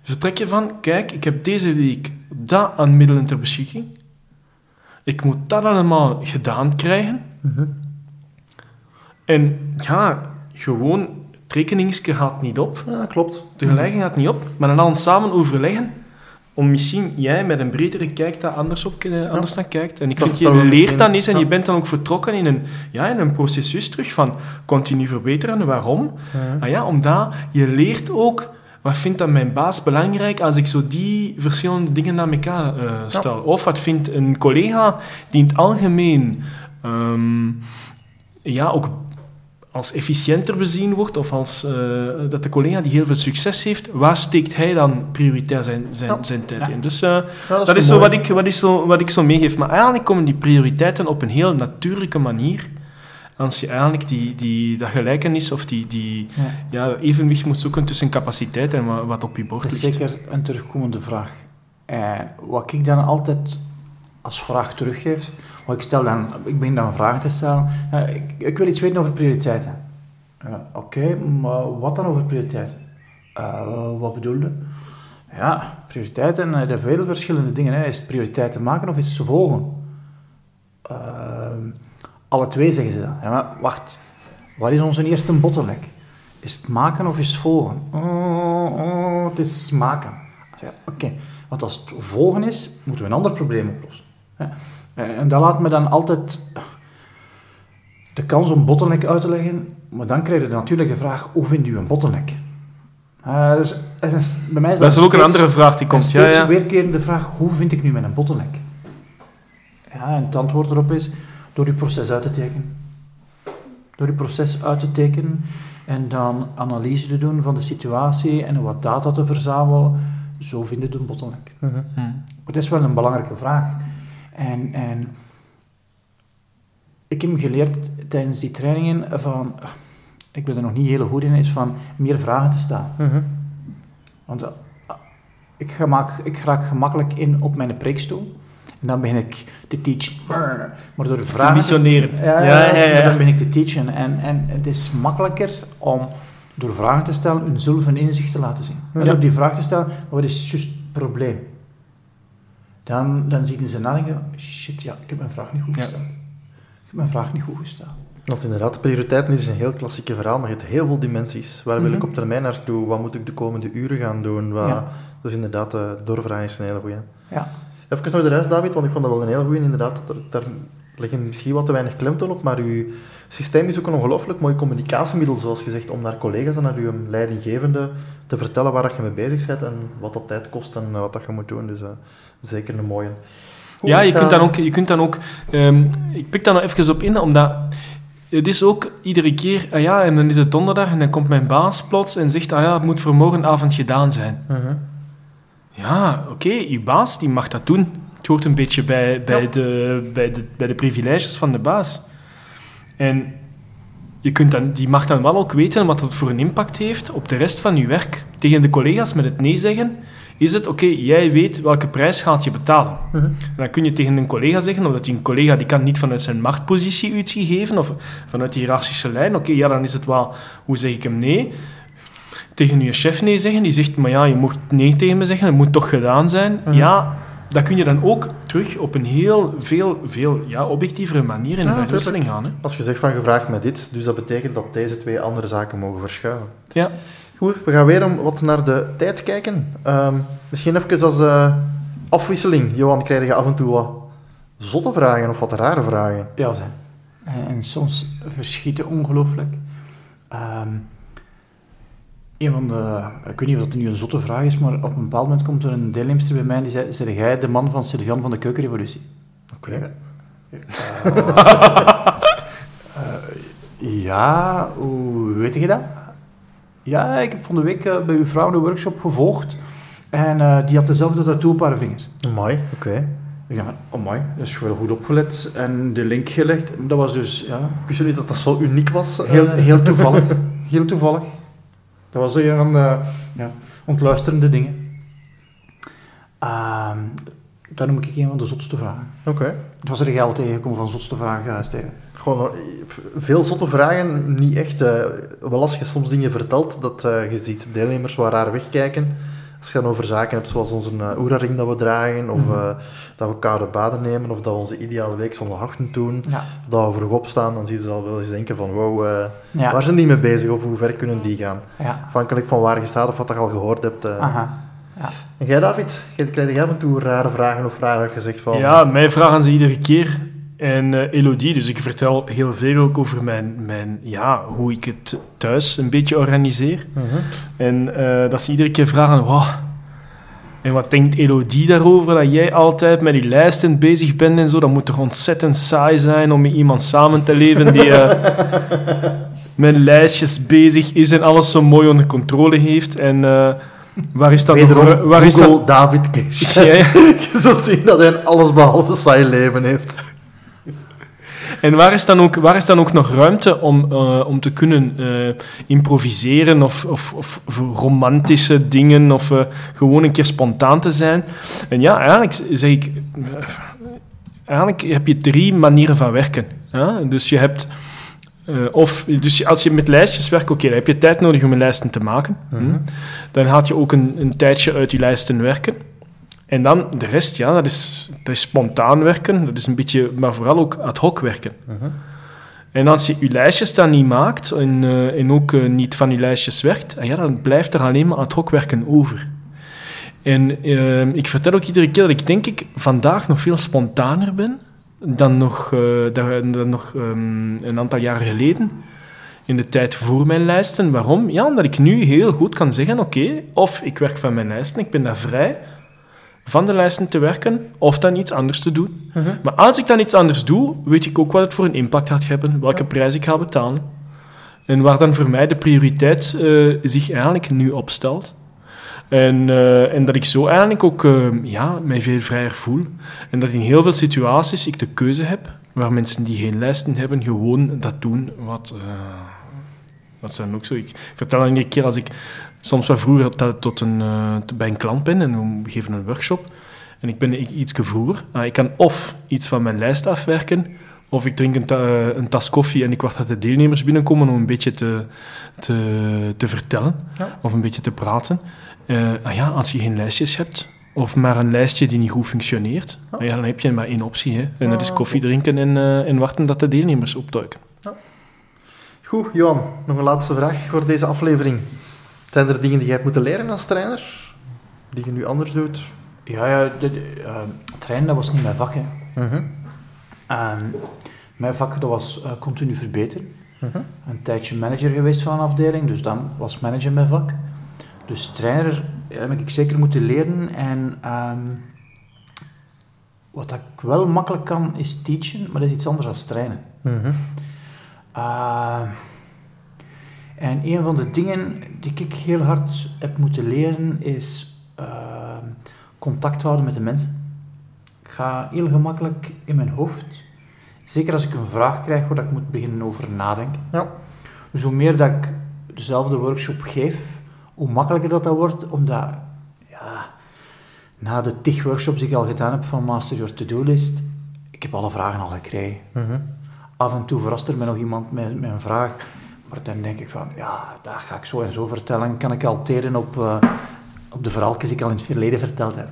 Vertrek je van, kijk, ik heb deze week dat aan middelen ter beschikking, ik moet dat allemaal gedaan krijgen, Mhm. En ja, gewoon, het rekeningske gaat niet op, Ja, klopt. de gelijking gaat niet op, maar dan samen overleggen om misschien jij met een bredere kijk daar anders, op, eh, anders naar kijkt. En ik Dat- vind, je leert dan eens en ja. je bent dan ook vertrokken in een, ja, in een processus terug van continu verbeteren. Waarom? Ah ja, omdat je leert ook, wat vindt dan mijn baas belangrijk als ik zo die verschillende dingen naar elkaar eh, stel? Of wat vindt een collega die in het algemeen ehm, ja, ook als efficiënter bezien wordt, of als eh, dat de collega die heel veel succes heeft, waar steekt hij dan prioritair zijn, zijn, Ja. zijn tijd Ja. in? Dus eh, Ja, dat, is zo wat, ik, wat, is zo, wat ik zo meegeef. Maar eigenlijk komen die prioriteiten op een heel natuurlijke manier. Als je eigenlijk die, die, dat gelijkenis of die, die Ja. ja, evenwicht moet zoeken tussen capaciteit en wat, wat op je bord Dat is ligt. zeker een terugkomende vraag. En wat ik dan altijd als vraag teruggeef, wat ik stel dan, ik begin dan vragen te stellen. Ja, ik, ik wil iets weten over prioriteiten. Ja, Oké, maar wat dan over prioriteiten? Eh, wat bedoelde? Ja, prioriteiten, er zijn veel verschillende dingen. Hè. Is het prioriteiten maken of is het volgen? Ehm, alle twee zeggen ze dat. Ja, maar wacht, wat is onze eerste bottleneck? Is het maken of is het volgen? Oh, oh, het is maken. Zeg, Oké, want als het volgen is, moeten we een ander probleem oplossen. Eh, En dat laat me dan altijd de kans om bottleneck uit te leggen, maar dan krijg je natuurlijk de vraag, hoe vindt u een bottleneck? Eh, dus, dat is- bij mij is Dat is ook een steeds- andere vraag die komt. Ja, steeds ja. weerkerende vraag, hoe vind ik nu mijn bottleneck? Ja, en het antwoord erop is, door je proces uit te tekenen. Door je proces uit te tekenen en dan analyse te doen van de situatie en wat data te verzamelen, zo vind je een bottleneck. Maar dat is wel een belangrijke vraag. En, en ik heb geleerd tijdens die trainingen van, ik ben er nog niet heel goed in, is van meer vragen te stellen. Mhm. Want eh, ik, gemaak, ik raak gemakkelijk in op mijn preekstoel. En dan begin ik te teachen. Maar door vragen missioneren. Ja, Ja, ja, ja. maar dan begin ik te teachen. En, en het is makkelijker om door vragen te stellen hun zelf een inzicht te laten zien. En Ja. door die vraag te stellen, wat is juist het probleem? Dan, dan zien ze nadenken, shit, ja, ik heb mijn vraag niet goed Ja. gesteld. Ik heb mijn vraag niet goed gesteld. Want inderdaad, prioriteiten is een heel klassieke verhaal, maar je hebt heel veel dimensies. Waar wil ik Mhm. op termijn naartoe? Wat moet ik de komende uren gaan doen? Wat... Ja. Dus inderdaad, de doorvragen is een hele goeie. Ja. Even nog de rest, David, want ik vond dat wel een heel goeie. Inderdaad, daar, daar leggen misschien wat te weinig klemtoon op, maar uw systeem is ook een ongelooflijk mooi communicatiemiddel, zoals gezegd, om naar collega's en naar uw leidinggevende te vertellen waar dat je mee bezig bent en wat dat tijd kost en wat dat je moet doen. Dus eh, zeker een mooie. Goed, Ja, je ga- kunt dan ook... Je kunt dan ook ehm, ik pik daar nog even op in, omdat... Het is ook iedere keer... Ah ja, en dan is het donderdag en dan komt mijn baas plots en zegt... Ah ja, het moet voor morgenavond gedaan zijn. Mhm. Ja, oké, uw baas die mag dat doen. Het hoort een beetje bij, bij, Ja. de, bij, de, bij de privileges van de baas. En je kunt dan, die mag dan wel ook weten wat dat voor een impact heeft op de rest van je werk. Tegen de collega's met het nee zeggen, is het oké, jij weet welke prijs gaat je betalen. Mhm. En dan kun je tegen een collega zeggen, omdat die een collega die kan niet vanuit zijn machtpositie iets geven, of vanuit de hiërarchische lijn. Oké, ja, dan is het wel, hoe zeg ik hem nee? Tegen je chef nee zeggen, die zegt, maar ja, je mocht nee tegen me zeggen, het moet toch gedaan zijn. Mhm. Ja, dat kun je dan ook terug op een heel veel, veel ja, objectievere manier in Ja, een uitwisseling gaan. Hè? Als je zegt van gevraagd met dit, dus dat betekent dat deze twee andere zaken mogen verschuiven. Ja. Goed, we gaan weer om wat naar de tijd kijken. Ehm, misschien even als eh, afwisseling. Johan, krijg je af en toe wat zotte vragen of wat rare vragen? Ja, zijn. En, en soms verschieten ongelooflijk. Ehm, een van de, ik weet niet of dat nu een zotte vraag is, maar op een bepaald moment komt er een deelnemster bij mij en die zei, zeg jij de man van Sylvian van de keukenrevolutie? Oké. ja, hoe weet je dat? Ja, ik heb van de week eh, bij uw vrouw een workshop gevolgd. En eh, die had dezelfde tattoo op haar vinger. Mooi, oké. Ik dacht, van, oh mooi, dat is wel goed opgelet. En de link gelegd. Dat was dus, ja, Ik wist niet dat dat zo uniek was. heel, eh. heel toevallig. heel toevallig. Dat was een van de ja, ontluisterende dingen. Ehm dat noem ik een van de zotste vragen. Oké. Het was er geld tegengekomen van zotste vragen, eh, Steven. Gewoon eh, veel zotte vragen, niet echt. eh, wel als je soms dingen vertelt, dat eh, je ziet deelnemers waar raar wegkijken. Als je dan over zaken hebt zoals onze uh, oeraring dat we dragen, of Mhm. eh, dat we koude baden nemen, of dat we onze ideale week zondagochtend doen, Ja. of dat we vroeg opstaan, dan zie je ze al wel eens denken van wow, eh, Ja. waar zijn die mee bezig, of hoe ver kunnen die gaan? Ja. Afhankelijk van waar je staat of wat je al gehoord hebt. eh. Aha. Ja. En jij David, krijg jij af en toe rare vragen of rare gezegd van... Ja, mij vragen ze iedere keer. En eh, Elodie, dus ik vertel heel veel ook over mijn, mijn, ja, hoe ik het thuis een beetje organiseer. Mhm. En eh, dat ze iedere keer vragen, "Wauw, en wat denkt Elodie daarover, dat jij altijd met die lijsten bezig bent en zo? Dat moet toch ontzettend saai zijn om met iemand samen te leven die eh, met lijstjes bezig is en alles zo mooi onder controle heeft. En waar is dat nog... Wederom, Waar is Google dat... David. Ja, ja. Je zult zien dat hij een allesbehalve saai leven heeft. En waar is dan ook, waar is dan ook nog ruimte om, eh, om te kunnen eh, improviseren of, of, of voor romantische dingen of eh, gewoon een keer spontaan te zijn? En ja, eigenlijk zeg ik, eigenlijk heb je drie manieren van werken. Ja? Dus je hebt, of, dus als je met lijstjes werkt, oké, dan heb je tijd nodig om een lijsten te maken. hm. Dan gaat je ook een, een tijdje uit je lijsten werken. En dan de rest, ja, dat is, dat is spontaan werken. Dat is een beetje, maar vooral ook ad hoc werken. En als je je lijstjes dan niet maakt en, eh, en ook eh, niet van je lijstjes werkt, ah ja, dan blijft er alleen maar ad hoc werken over. En eh, ik vertel ook iedere keer dat ik denk ik vandaag nog veel spontaner ben dan nog, dan, dan nog ehm, een aantal jaren geleden. In de tijd voor mijn lijsten. Waarom? Ja, omdat ik nu heel goed kan zeggen, oké, of ik werk van mijn lijsten, ik ben daar vrij van de lijsten te werken, of dan iets anders te doen. Maar als ik dan iets anders doe, weet ik ook wat het voor een impact gaat hebben, welke prijs ik ga betalen. En waar dan voor mij de prioriteit eh, zich eigenlijk nu opstelt. En, eh, en dat ik zo eigenlijk ook eh, ja, mij veel vrijer voel. En dat in heel veel situaties ik de keuze heb, waar mensen die geen lijsten hebben, gewoon dat doen wat... wat zijn ook zo. Ik vertel dan iedere keer als ik soms wat vroeger tot, tot een, eh, bij een klant ben en we geven een workshop en ik ben iets vroeger. Ah, ik kan of iets van mijn lijst afwerken, of ik drink een, ta- eh, een tas koffie en ik wacht dat de deelnemers binnenkomen om een beetje te, te, te vertellen Ja. of een beetje te praten. Eh, ah ja, als je geen lijstjes hebt, of maar een lijstje die niet goed functioneert, ah ja, dan heb je maar één optie. Hè? En dat is koffie drinken en, en wachten dat de deelnemers opduiken. Goed, Johan, nog een laatste vraag voor deze aflevering. Zijn er dingen die jij hebt moeten leren als trainer? Die je nu anders doet? Ja, ja de, de, eh, trainen dat was niet mijn vak. Hè. Mhm. Ehm, mijn vak dat was eh, continu verbeteren. Mhm. Een tijdje manager geweest van een afdeling, dus dan was manager mijn vak. Dus trainer heb ik zeker moeten leren. En ehm, wat ik wel makkelijk kan, is teachen, maar dat is iets anders dan trainen. Mhm. En een van de dingen die ik heel hard heb moeten leren is uh, contact houden met de mensen. Ik ga heel gemakkelijk in mijn hoofd, zeker als ik een vraag krijg waar ik moet beginnen over nadenken. Ja. Dus hoe meer dat ik dezelfde workshop geef, hoe makkelijker dat, dat wordt, omdat ja, na de tig workshops die ik al gedaan heb van Master Your To-Do List, ik heb alle vragen al gekregen. Mhm. Af en toe verrast er mij nog iemand met, met een vraag, maar dan denk ik van, ja, dat ga ik zo en zo vertellen. Kan ik alteren op, uh, op de verhaaltjes die ik al in het verleden verteld heb.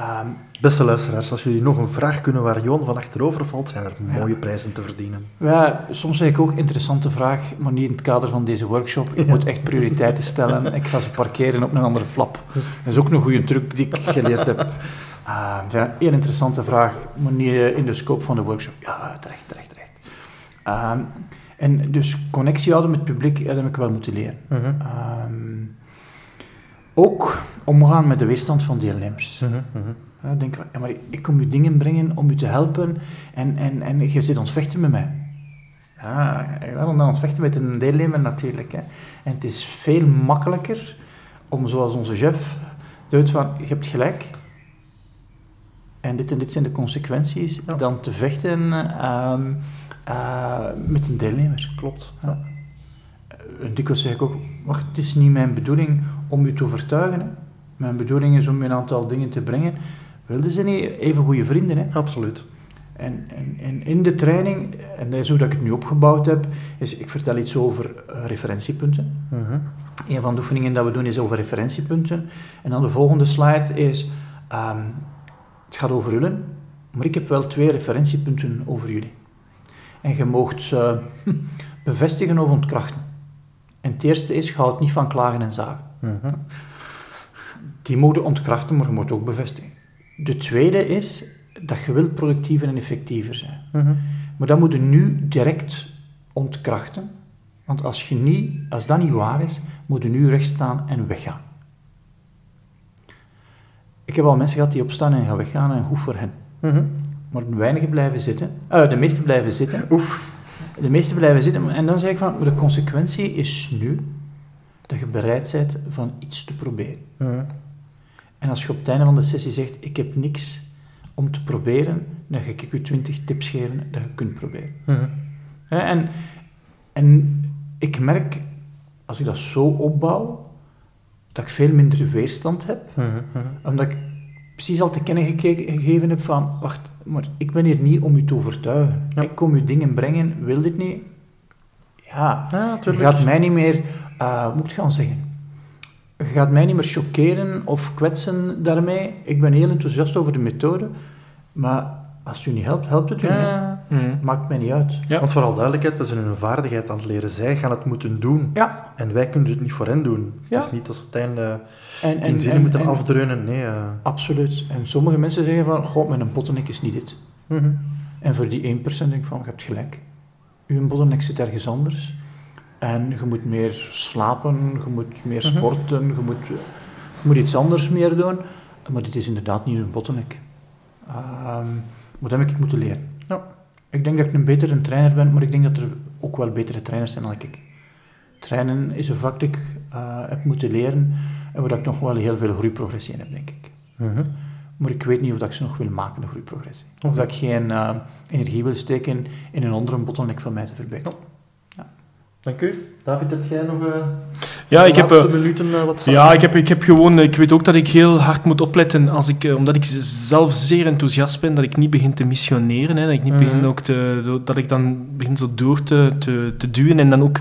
Um, Beste luisteraars, als jullie nog een vraag kunnen waar Johan van achterover valt, zijn er mooie ja. prijzen te verdienen. Ja, soms zeg ik ook interessante vraag, maar niet in het kader van deze workshop. Ik ja. moet echt prioriteiten stellen. Ik ga ze parkeren op een andere flap. Dat is ook een goede truc die ik geleerd heb. Uh, ja, een interessante vraag, maar niet in de scope van de workshop. Ja, terecht, terecht, terecht. Um, en dus connectie houden met het publiek, dat heb ik wel moeten leren. Mhm. Uh -huh. um, ook omgaan met de weerstand van deelnemers. Uh -huh, -huh. Ja, denk ja, maar ik kom je dingen brengen om u te helpen en, en, en je zit aan het vechten met mij. Ja, je bent aan het vechten met een deelnemer natuurlijk. Hè. En het is veel makkelijker om, zoals onze chef duidt van, je hebt gelijk, en dit en dit zijn de consequenties, dan te vechten uh, uh, met een deelnemer. Klopt. Ja. En dikwijls zeg ik ook, wacht, het is niet mijn bedoeling om u te overtuigen. Hè. Mijn bedoeling is om je een aantal dingen te brengen. Wilden ze niet even goede vrienden? Hè? Absoluut. En, en, en, in de training, en dat is hoe dat ik het nu opgebouwd heb, is ik vertel iets over uh, referentiepunten. Uh -huh. Een van de oefeningen dat we doen is over referentiepunten. En dan de volgende slide is, um, het gaat over jullie, maar ik heb wel twee referentiepunten over jullie. En je moogt ze bevestigen of ontkrachten. En het eerste is, je houdt niet van klagen en zagen. -huh. Die mogen ontkrachten, maar je moet ook bevestigen. De tweede is dat je wilt productiever en effectiever zijn. -huh. Maar dat moet je nu direct ontkrachten. Want als, je niet, als dat niet waar is, moet je nu recht staan en weggaan. Ik heb al mensen gehad die opstaan en gaan weggaan en goed voor hen. -huh. Maar weinigen blijven zitten. Uh, de meesten blijven zitten. Oef. De meesten blijven zitten. En dan zeg ik van, de consequentie is nu dat je bereid bent van iets te proberen. -huh. En als je op het einde van de sessie zegt, ik heb niks om te proberen, dan ga ik je 20 tips geven dat je kunt proberen. Ja, en, en ik merk, als ik dat zo opbouw, dat ik veel minder weerstand heb. -huh. Omdat ik precies al te kennen gegeven heb van, wacht, maar ik ben hier niet om u te overtuigen. Ja. Ik kom u dingen brengen, wil dit niet? Ja, ja je gaat mij niet meer, uh, hoe moet ik gaan zeggen? Je gaat mij niet meer choqueren of kwetsen daarmee. Ik ben heel enthousiast over de methode, maar als u niet helpt, helpt het u ja. niet. Mm. Maakt mij niet uit. Ja. Want vooral duidelijkheid, we zijn hun vaardigheid aan het leren. Zij gaan het moeten doen. Ja. En wij kunnen het niet voor hen doen. Ja. Het is niet dat ze op het einde en, in zinnen moeten en, afdreunen. Nee, uh... Absoluut. En sommige mensen zeggen van, goh, met een bottleneck is niet dit. Mm -hmm. En voor die 1% denk ik van, je hebt gelijk. Uw bottleneck zit ergens anders. En je moet meer slapen, je moet meer Mhm. sporten, je moet, je moet iets anders meer doen. Maar dit is inderdaad niet een bottleneck. Um, wat heb ik moeten leren? Ik denk dat ik een betere trainer ben, maar ik denk dat er ook wel betere trainers zijn dan ik. Trainen is een vak dat ik uh, heb moeten leren en waar ik nog wel heel veel groeiprogressie in heb, denk ik. -hmm. Maar ik weet niet of dat ik ze nog wil maken, de groeiprogressie. Of okay. dat ik geen uh, energie wil steken in een andere bottleneck van mij te verbeteren. Dank u. David, heb jij nog uh, ja, de ik heb, laatste minuten uh, wat samen? Ja, ik heb, ik heb gewoon... Ik weet ook dat ik heel hard moet opletten als ik... Omdat ik zelf zeer enthousiast ben, dat ik niet begin te missioneren. Hè, dat ik niet Mhm. mm -hmm. begin ook te... Dat ik dan begin zo door te, te, te duwen en dan ook...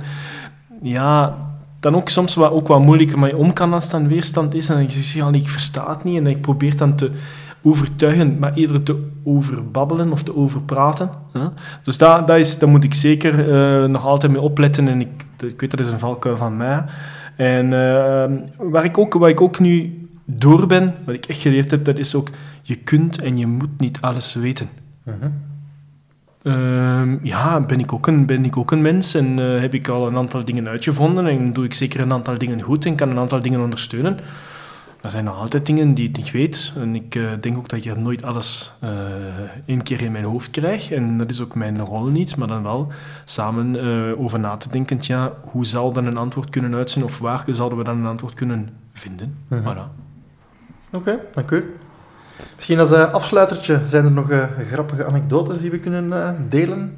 Ja, dan ook soms wat, ook wat moeilijker mee om kan als het dan weerstand is. En dan zeg je, ik versta het niet. En ik probeer dan te overtuigen, maar eerder te overbabbelen of te overpraten. Hè? Dus daar, dat is, daar moet ik zeker uh, nog altijd mee opletten. En ik, ik weet, dat is een valkuil van mij. En uh, waar, ik ook, waar ik ook nu door ben, wat ik echt geleerd heb, dat is ook, je kunt en je moet niet alles weten. Uh -huh. Uh, ja, ben ik, ook een, ben ik ook een mens en uh, heb ik al een aantal dingen uitgevonden en doe ik zeker een aantal dingen goed en kan een aantal dingen ondersteunen. Er zijn nog altijd dingen die ik niet weet. En ik uh, denk ook dat ik nooit alles uh, één keer in mijn hoofd krijg. En dat is ook mijn rol niet, maar dan wel samen uh, over na te denken. Ja, hoe zal dan een antwoord kunnen uitzien of waar zouden we dan een antwoord kunnen vinden? Mhm. -huh. Voilà. Oké, okay, dank u. Misschien als uh, afsluitertje, zijn er nog uh, grappige anekdotes die we kunnen uh, delen?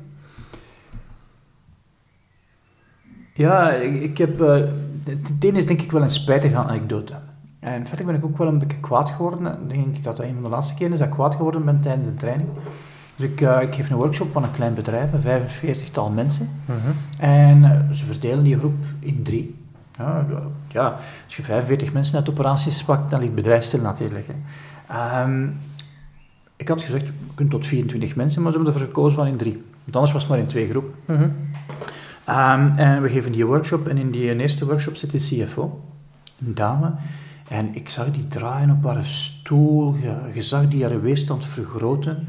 Ja, ik, ik heb... uh, het een is denk ik wel een spijtige anekdote. En verder ben ik ook wel een beetje kwaad geworden. Ik denk dat dat een van de laatste keren is dat ik kwaad geworden ben tijdens een training. Dus ik, uh, ik geef een workshop van een klein bedrijf, een 45-tal mensen. Uh -huh. En uh, ze verdelen die groep in drie. Ja, ja, als je 45 mensen uit operaties pakt, dan ligt het bedrijf stil natuurlijk. Hè. Um, ik had gezegd, je kunt tot 24 mensen, maar ze hebben ervoor gekozen van in drie. Want anders was het maar in twee groepen. -huh. um, en we geven die workshop en in die eerste workshop zit de CFO, een dame. En ik zag die draaien op haar stoel. Je, zag die haar weerstand vergroten.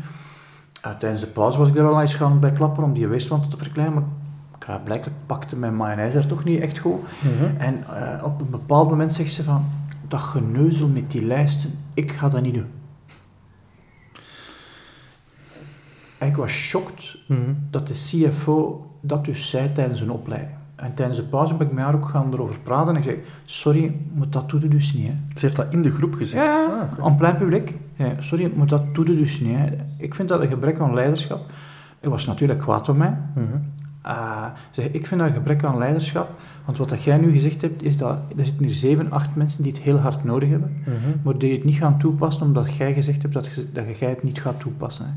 Uh, tijdens de pauze was ik er al eens gaan bij klappen om die weerstand te verkleinen. Maar blijkbaar pakte mijn mayonaise daar toch niet echt goed. Mhm. En eh, op een bepaald moment zegt ze van... Dat geneuzel met die lijsten, ik ga dat niet doen. En ik was shocked mhm. dat de CFO dat dus zei tijdens een opleiding. En tijdens de pauze ben ik met haar ook gaan erover praten. En ik zei, sorry, maar dat doe je dus niet. Hè. Ze heeft dat in de groep gezegd. Ja, Ah, aan plein publiek. Ja, sorry, maar dat doe je dus niet. Hè. Ik vind dat een gebrek aan leiderschap. Hij was natuurlijk kwaad op mij. Mhm. Uh, zeg, ik vind dat een gebrek aan leiderschap. Want wat dat jij nu gezegd hebt, is dat er zitten hier zeven, acht mensen die het heel hard nodig hebben. Mhm. Maar die het niet gaan toepassen omdat jij gezegd hebt dat, je, dat jij het niet gaat toepassen. Hè.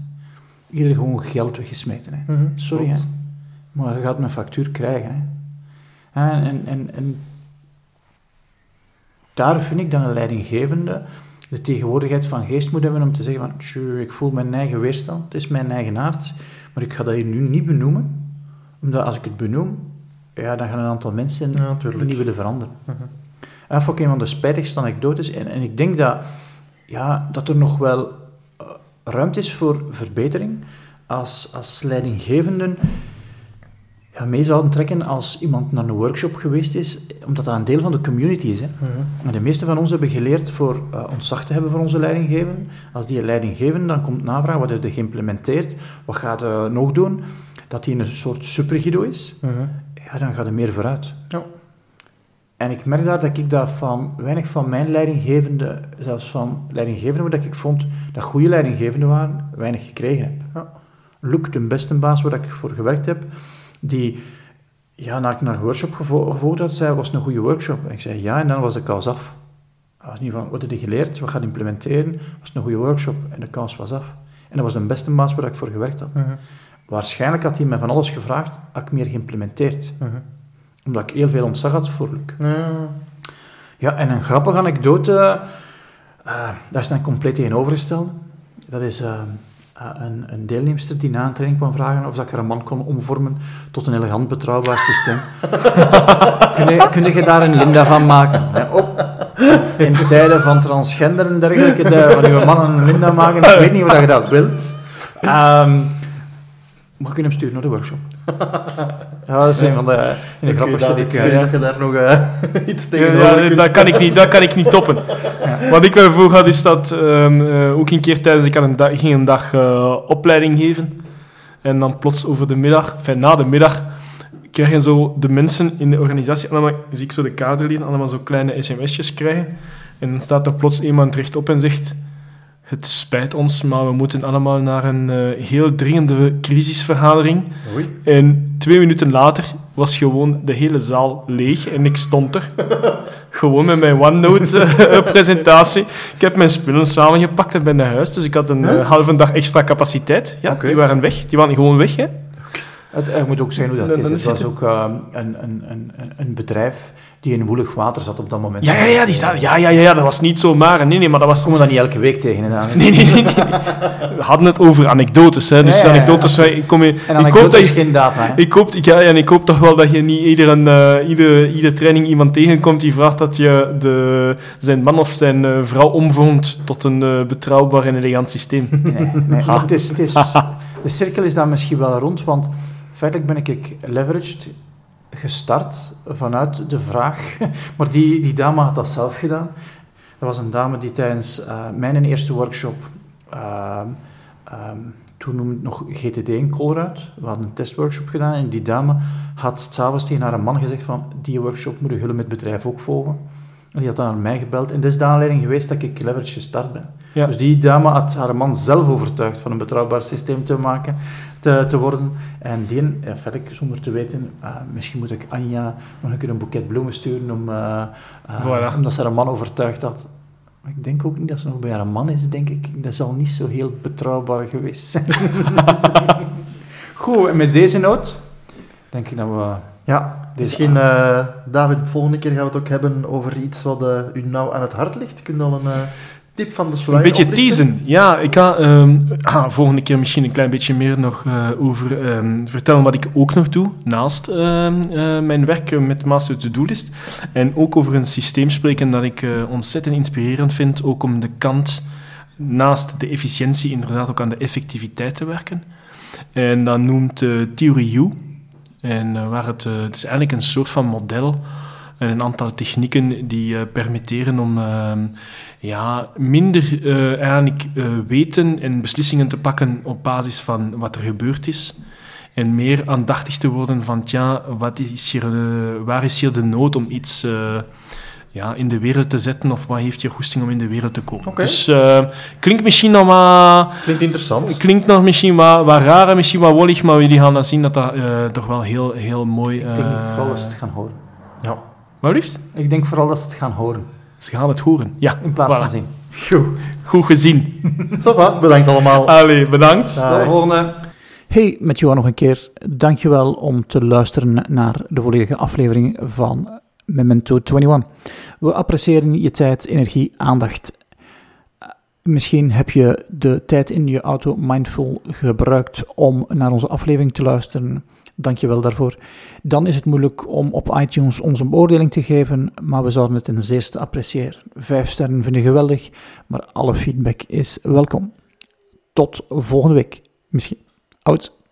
Iedereen gewoon geld weggesmeten. Hè. Mhm. Sorry, hè. Maar je gaat een factuur krijgen. Hè. En, en, en, daar vind ik dat een leidinggevende de tegenwoordigheid van geest moet hebben om te zeggen van, tjoe, ik voel mijn eigen weerstand, het is mijn eigen aard, maar ik ga dat hier nu niet benoemen, omdat als ik het benoem, ja, dan gaan een aantal mensen Ja, niet willen veranderen. Mhm. En dat vond ik een van de spijtigste anekdotes. En, en ik denk dat, ja, dat er nog wel eh, ruimte is voor verbetering als, als leidinggevenden ja, mee zouden trekken als iemand naar een workshop geweest is, omdat dat een deel van de community is. Hè. Mhm. Maar de meeste van ons hebben geleerd voor eh, ontzag te hebben voor onze leidinggevenden. Als die leidinggevende dan komt navragen, wat heb je geïmplementeerd, wat gaat je nog doen, dat die een soort supergido is, Mhm. ja, dan gaat er meer vooruit. Ja. En ik merk daar dat ik dat van weinig van mijn leidinggevende, zelfs van leidinggevenden waar ik vond dat goede leidinggevenden waren, weinig gekregen heb. Ja. Luc, de beste baas waar ik voor gewerkt heb, die ja, na ik naar een workshop gevo- gevolgd had, zei, was het een goede workshop? En ik zei, ja, en dan was de kous af. Dat was niet van, wat heb je geleerd, wat gaat je implementeren? Was het een goede workshop? En de kous was af. En dat was de beste baas waar ik voor gewerkt had. Mhm. Waarschijnlijk had hij me van alles gevraagd, had ik meer geïmplementeerd. Mhm. Omdat ik heel veel ontzag had voor Luc. Ja. Ja, en een grappige anekdote, eh dat is dan compleet tegenovergestelde. Dat is eh, een, een deelnemster die na een training kwam vragen of dat ik er een man kon omvormen tot een elegant, betrouwbaar systeem. kun, je, kun je daar een Linda van maken? Op, in tijden van transgender en dergelijke, de, van uw mannen een Linda maken, ik weet niet of je dat wilt. Ehm maar je hem sturen naar de workshop. Ja, dat is een van de, in de Oké, grappigste die ik... dat je daar nog eh, iets Ja, tegenover ja, dat, kan ik niet, dat kan ik niet toppen. Wat ik wel voor had, is dat ehm, eh, ook een keer tijdens... Ik had een dag, ging een dag eh, opleiding geven. En dan plots over de middag, enfin, na de middag, krijgen zo de mensen in de organisatie... Allemaal, zie ik zo de kaderleden allemaal zo kleine sms'jes krijgen. En dan staat er plots iemand rechtop en zegt... Het spijt ons, maar we moeten allemaal naar een eh, heel dringende crisisvergadering. Oei. En twee minuten later was gewoon de hele zaal leeg en ik stond er. gewoon met mijn OneNote-presentatie. ik heb mijn spullen samengepakt en ben naar huis. Dus ik had een Huh? eh, halve dag extra capaciteit. Ja, die waren weg. Die waren gewoon weg. Hè. Het, moet ook zijn hoe dat Dan- is. dan Het was het- ook eh, een, een, een, een- een bedrijf die in woelig water zat op dat moment. Ja, ja, ja, die staan, ja, ja, ja, ja, dat was niet zomaar. Nee, nee, maar dat was... We komen dat niet elke week tegen. Hè, Nee, nee, nee, nee. We hadden het over anekdotes. Hè. Dus Ja, ja, anekdotes... wij- Ik, kom in, En ik, hoop dat je, geen data. Hè. ik, hoop, ik, ja, en ik hoop toch wel dat je niet iedere, eh, iedere, iedere training iemand tegenkomt die vraagt dat je de, zijn man of zijn eh, vrouw omvormt tot een eh, betrouwbaar en elegant systeem. Nee, nee, maar het is, het is, de cirkel is dan misschien wel rond, want feitelijk ben ik, ik leveraged gestart vanuit de vraag. Maar die, die dame had dat zelf gedaan. Dat was een dame die tijdens eh, mijn eerste workshop, ehm, toen noemde het nog GTD in Colruyt, we hadden een testworkshop gedaan en die dame had s'avonds tegen haar man gezegd van die workshop moet je hulp met bedrijf ook volgen. Die had dan naar mij gebeld en dat is de aanleiding geweest dat ik leverage gestart ben. Ja. Dus die dame had haar man zelf overtuigd van een betrouwbaar systeem te maken, te, te worden. En die, ja, verder, zonder te weten, eh, misschien moet ik Anja nog een keer een boeket bloemen sturen, om, eh, eh, Voilà. omdat ze haar man overtuigd had. Maar ik denk ook niet dat ze nog bij haar man is, denk ik. Dat zal niet zo heel betrouwbaar geweest zijn. Goed, en met deze noot denk ik dat we... Ja, misschien, eh, David, de volgende keer gaan we het ook hebben over iets wat eh, u nou aan het hart ligt. Kun je al een eh, tip van de sluier Een beetje oplichten? teasen. Ja, ik ga ehm, ah, volgende keer misschien een klein beetje meer nog over ehm, vertellen wat ik ook nog doe naast ehm, eh, mijn werk met Master To-Do List. En ook over een systeem spreken dat ik ontzettend inspirerend vind, ook om de kant naast de efficiëntie inderdaad ook aan de effectiviteit te werken. En dat noemt Theory U. En eh, waar het, eh, het is eigenlijk een soort van model En een aantal technieken die permitteren om ehm, ja, minder eigenlijk weten en beslissingen te pakken op basis van wat er gebeurd is. En meer aandachtig te worden van, tja, wat is hier waar is hier de nood om iets ja, in de wereld te zetten of wat heeft je goesting om in de wereld te komen. Dus uh, klinkt misschien nog wat... Klinkt interessant. Klinkt nog misschien wat, wat raar misschien wat wollig, maar jullie gaan dan zien dat dat uh, toch wel heel, heel mooi... Ik denk uh, vooral dat ze het gaan horen. Ja. Wat liefst? Ik denk vooral dat ze het gaan horen. Ze gaan het horen, ja. In plaats voilà. van zien. Goed. Goed gezien. Sava, bedankt allemaal. Allee, bedankt. Tot de volgende. Hey, met Johan nog een keer. Dankjewel om te luisteren naar de volledige aflevering van Memento 21. We appreciëren je tijd, energie, aandacht. Misschien heb je de tijd in je auto mindful gebruikt om naar onze aflevering te luisteren. Dank je wel daarvoor. Dan is het moeilijk om op iTunes onze beoordeling te geven, maar we zouden het ten zeerste appreciëren. Vijf sterren vind ik geweldig, maar alle feedback is welkom. Tot volgende week. Misschien. Out.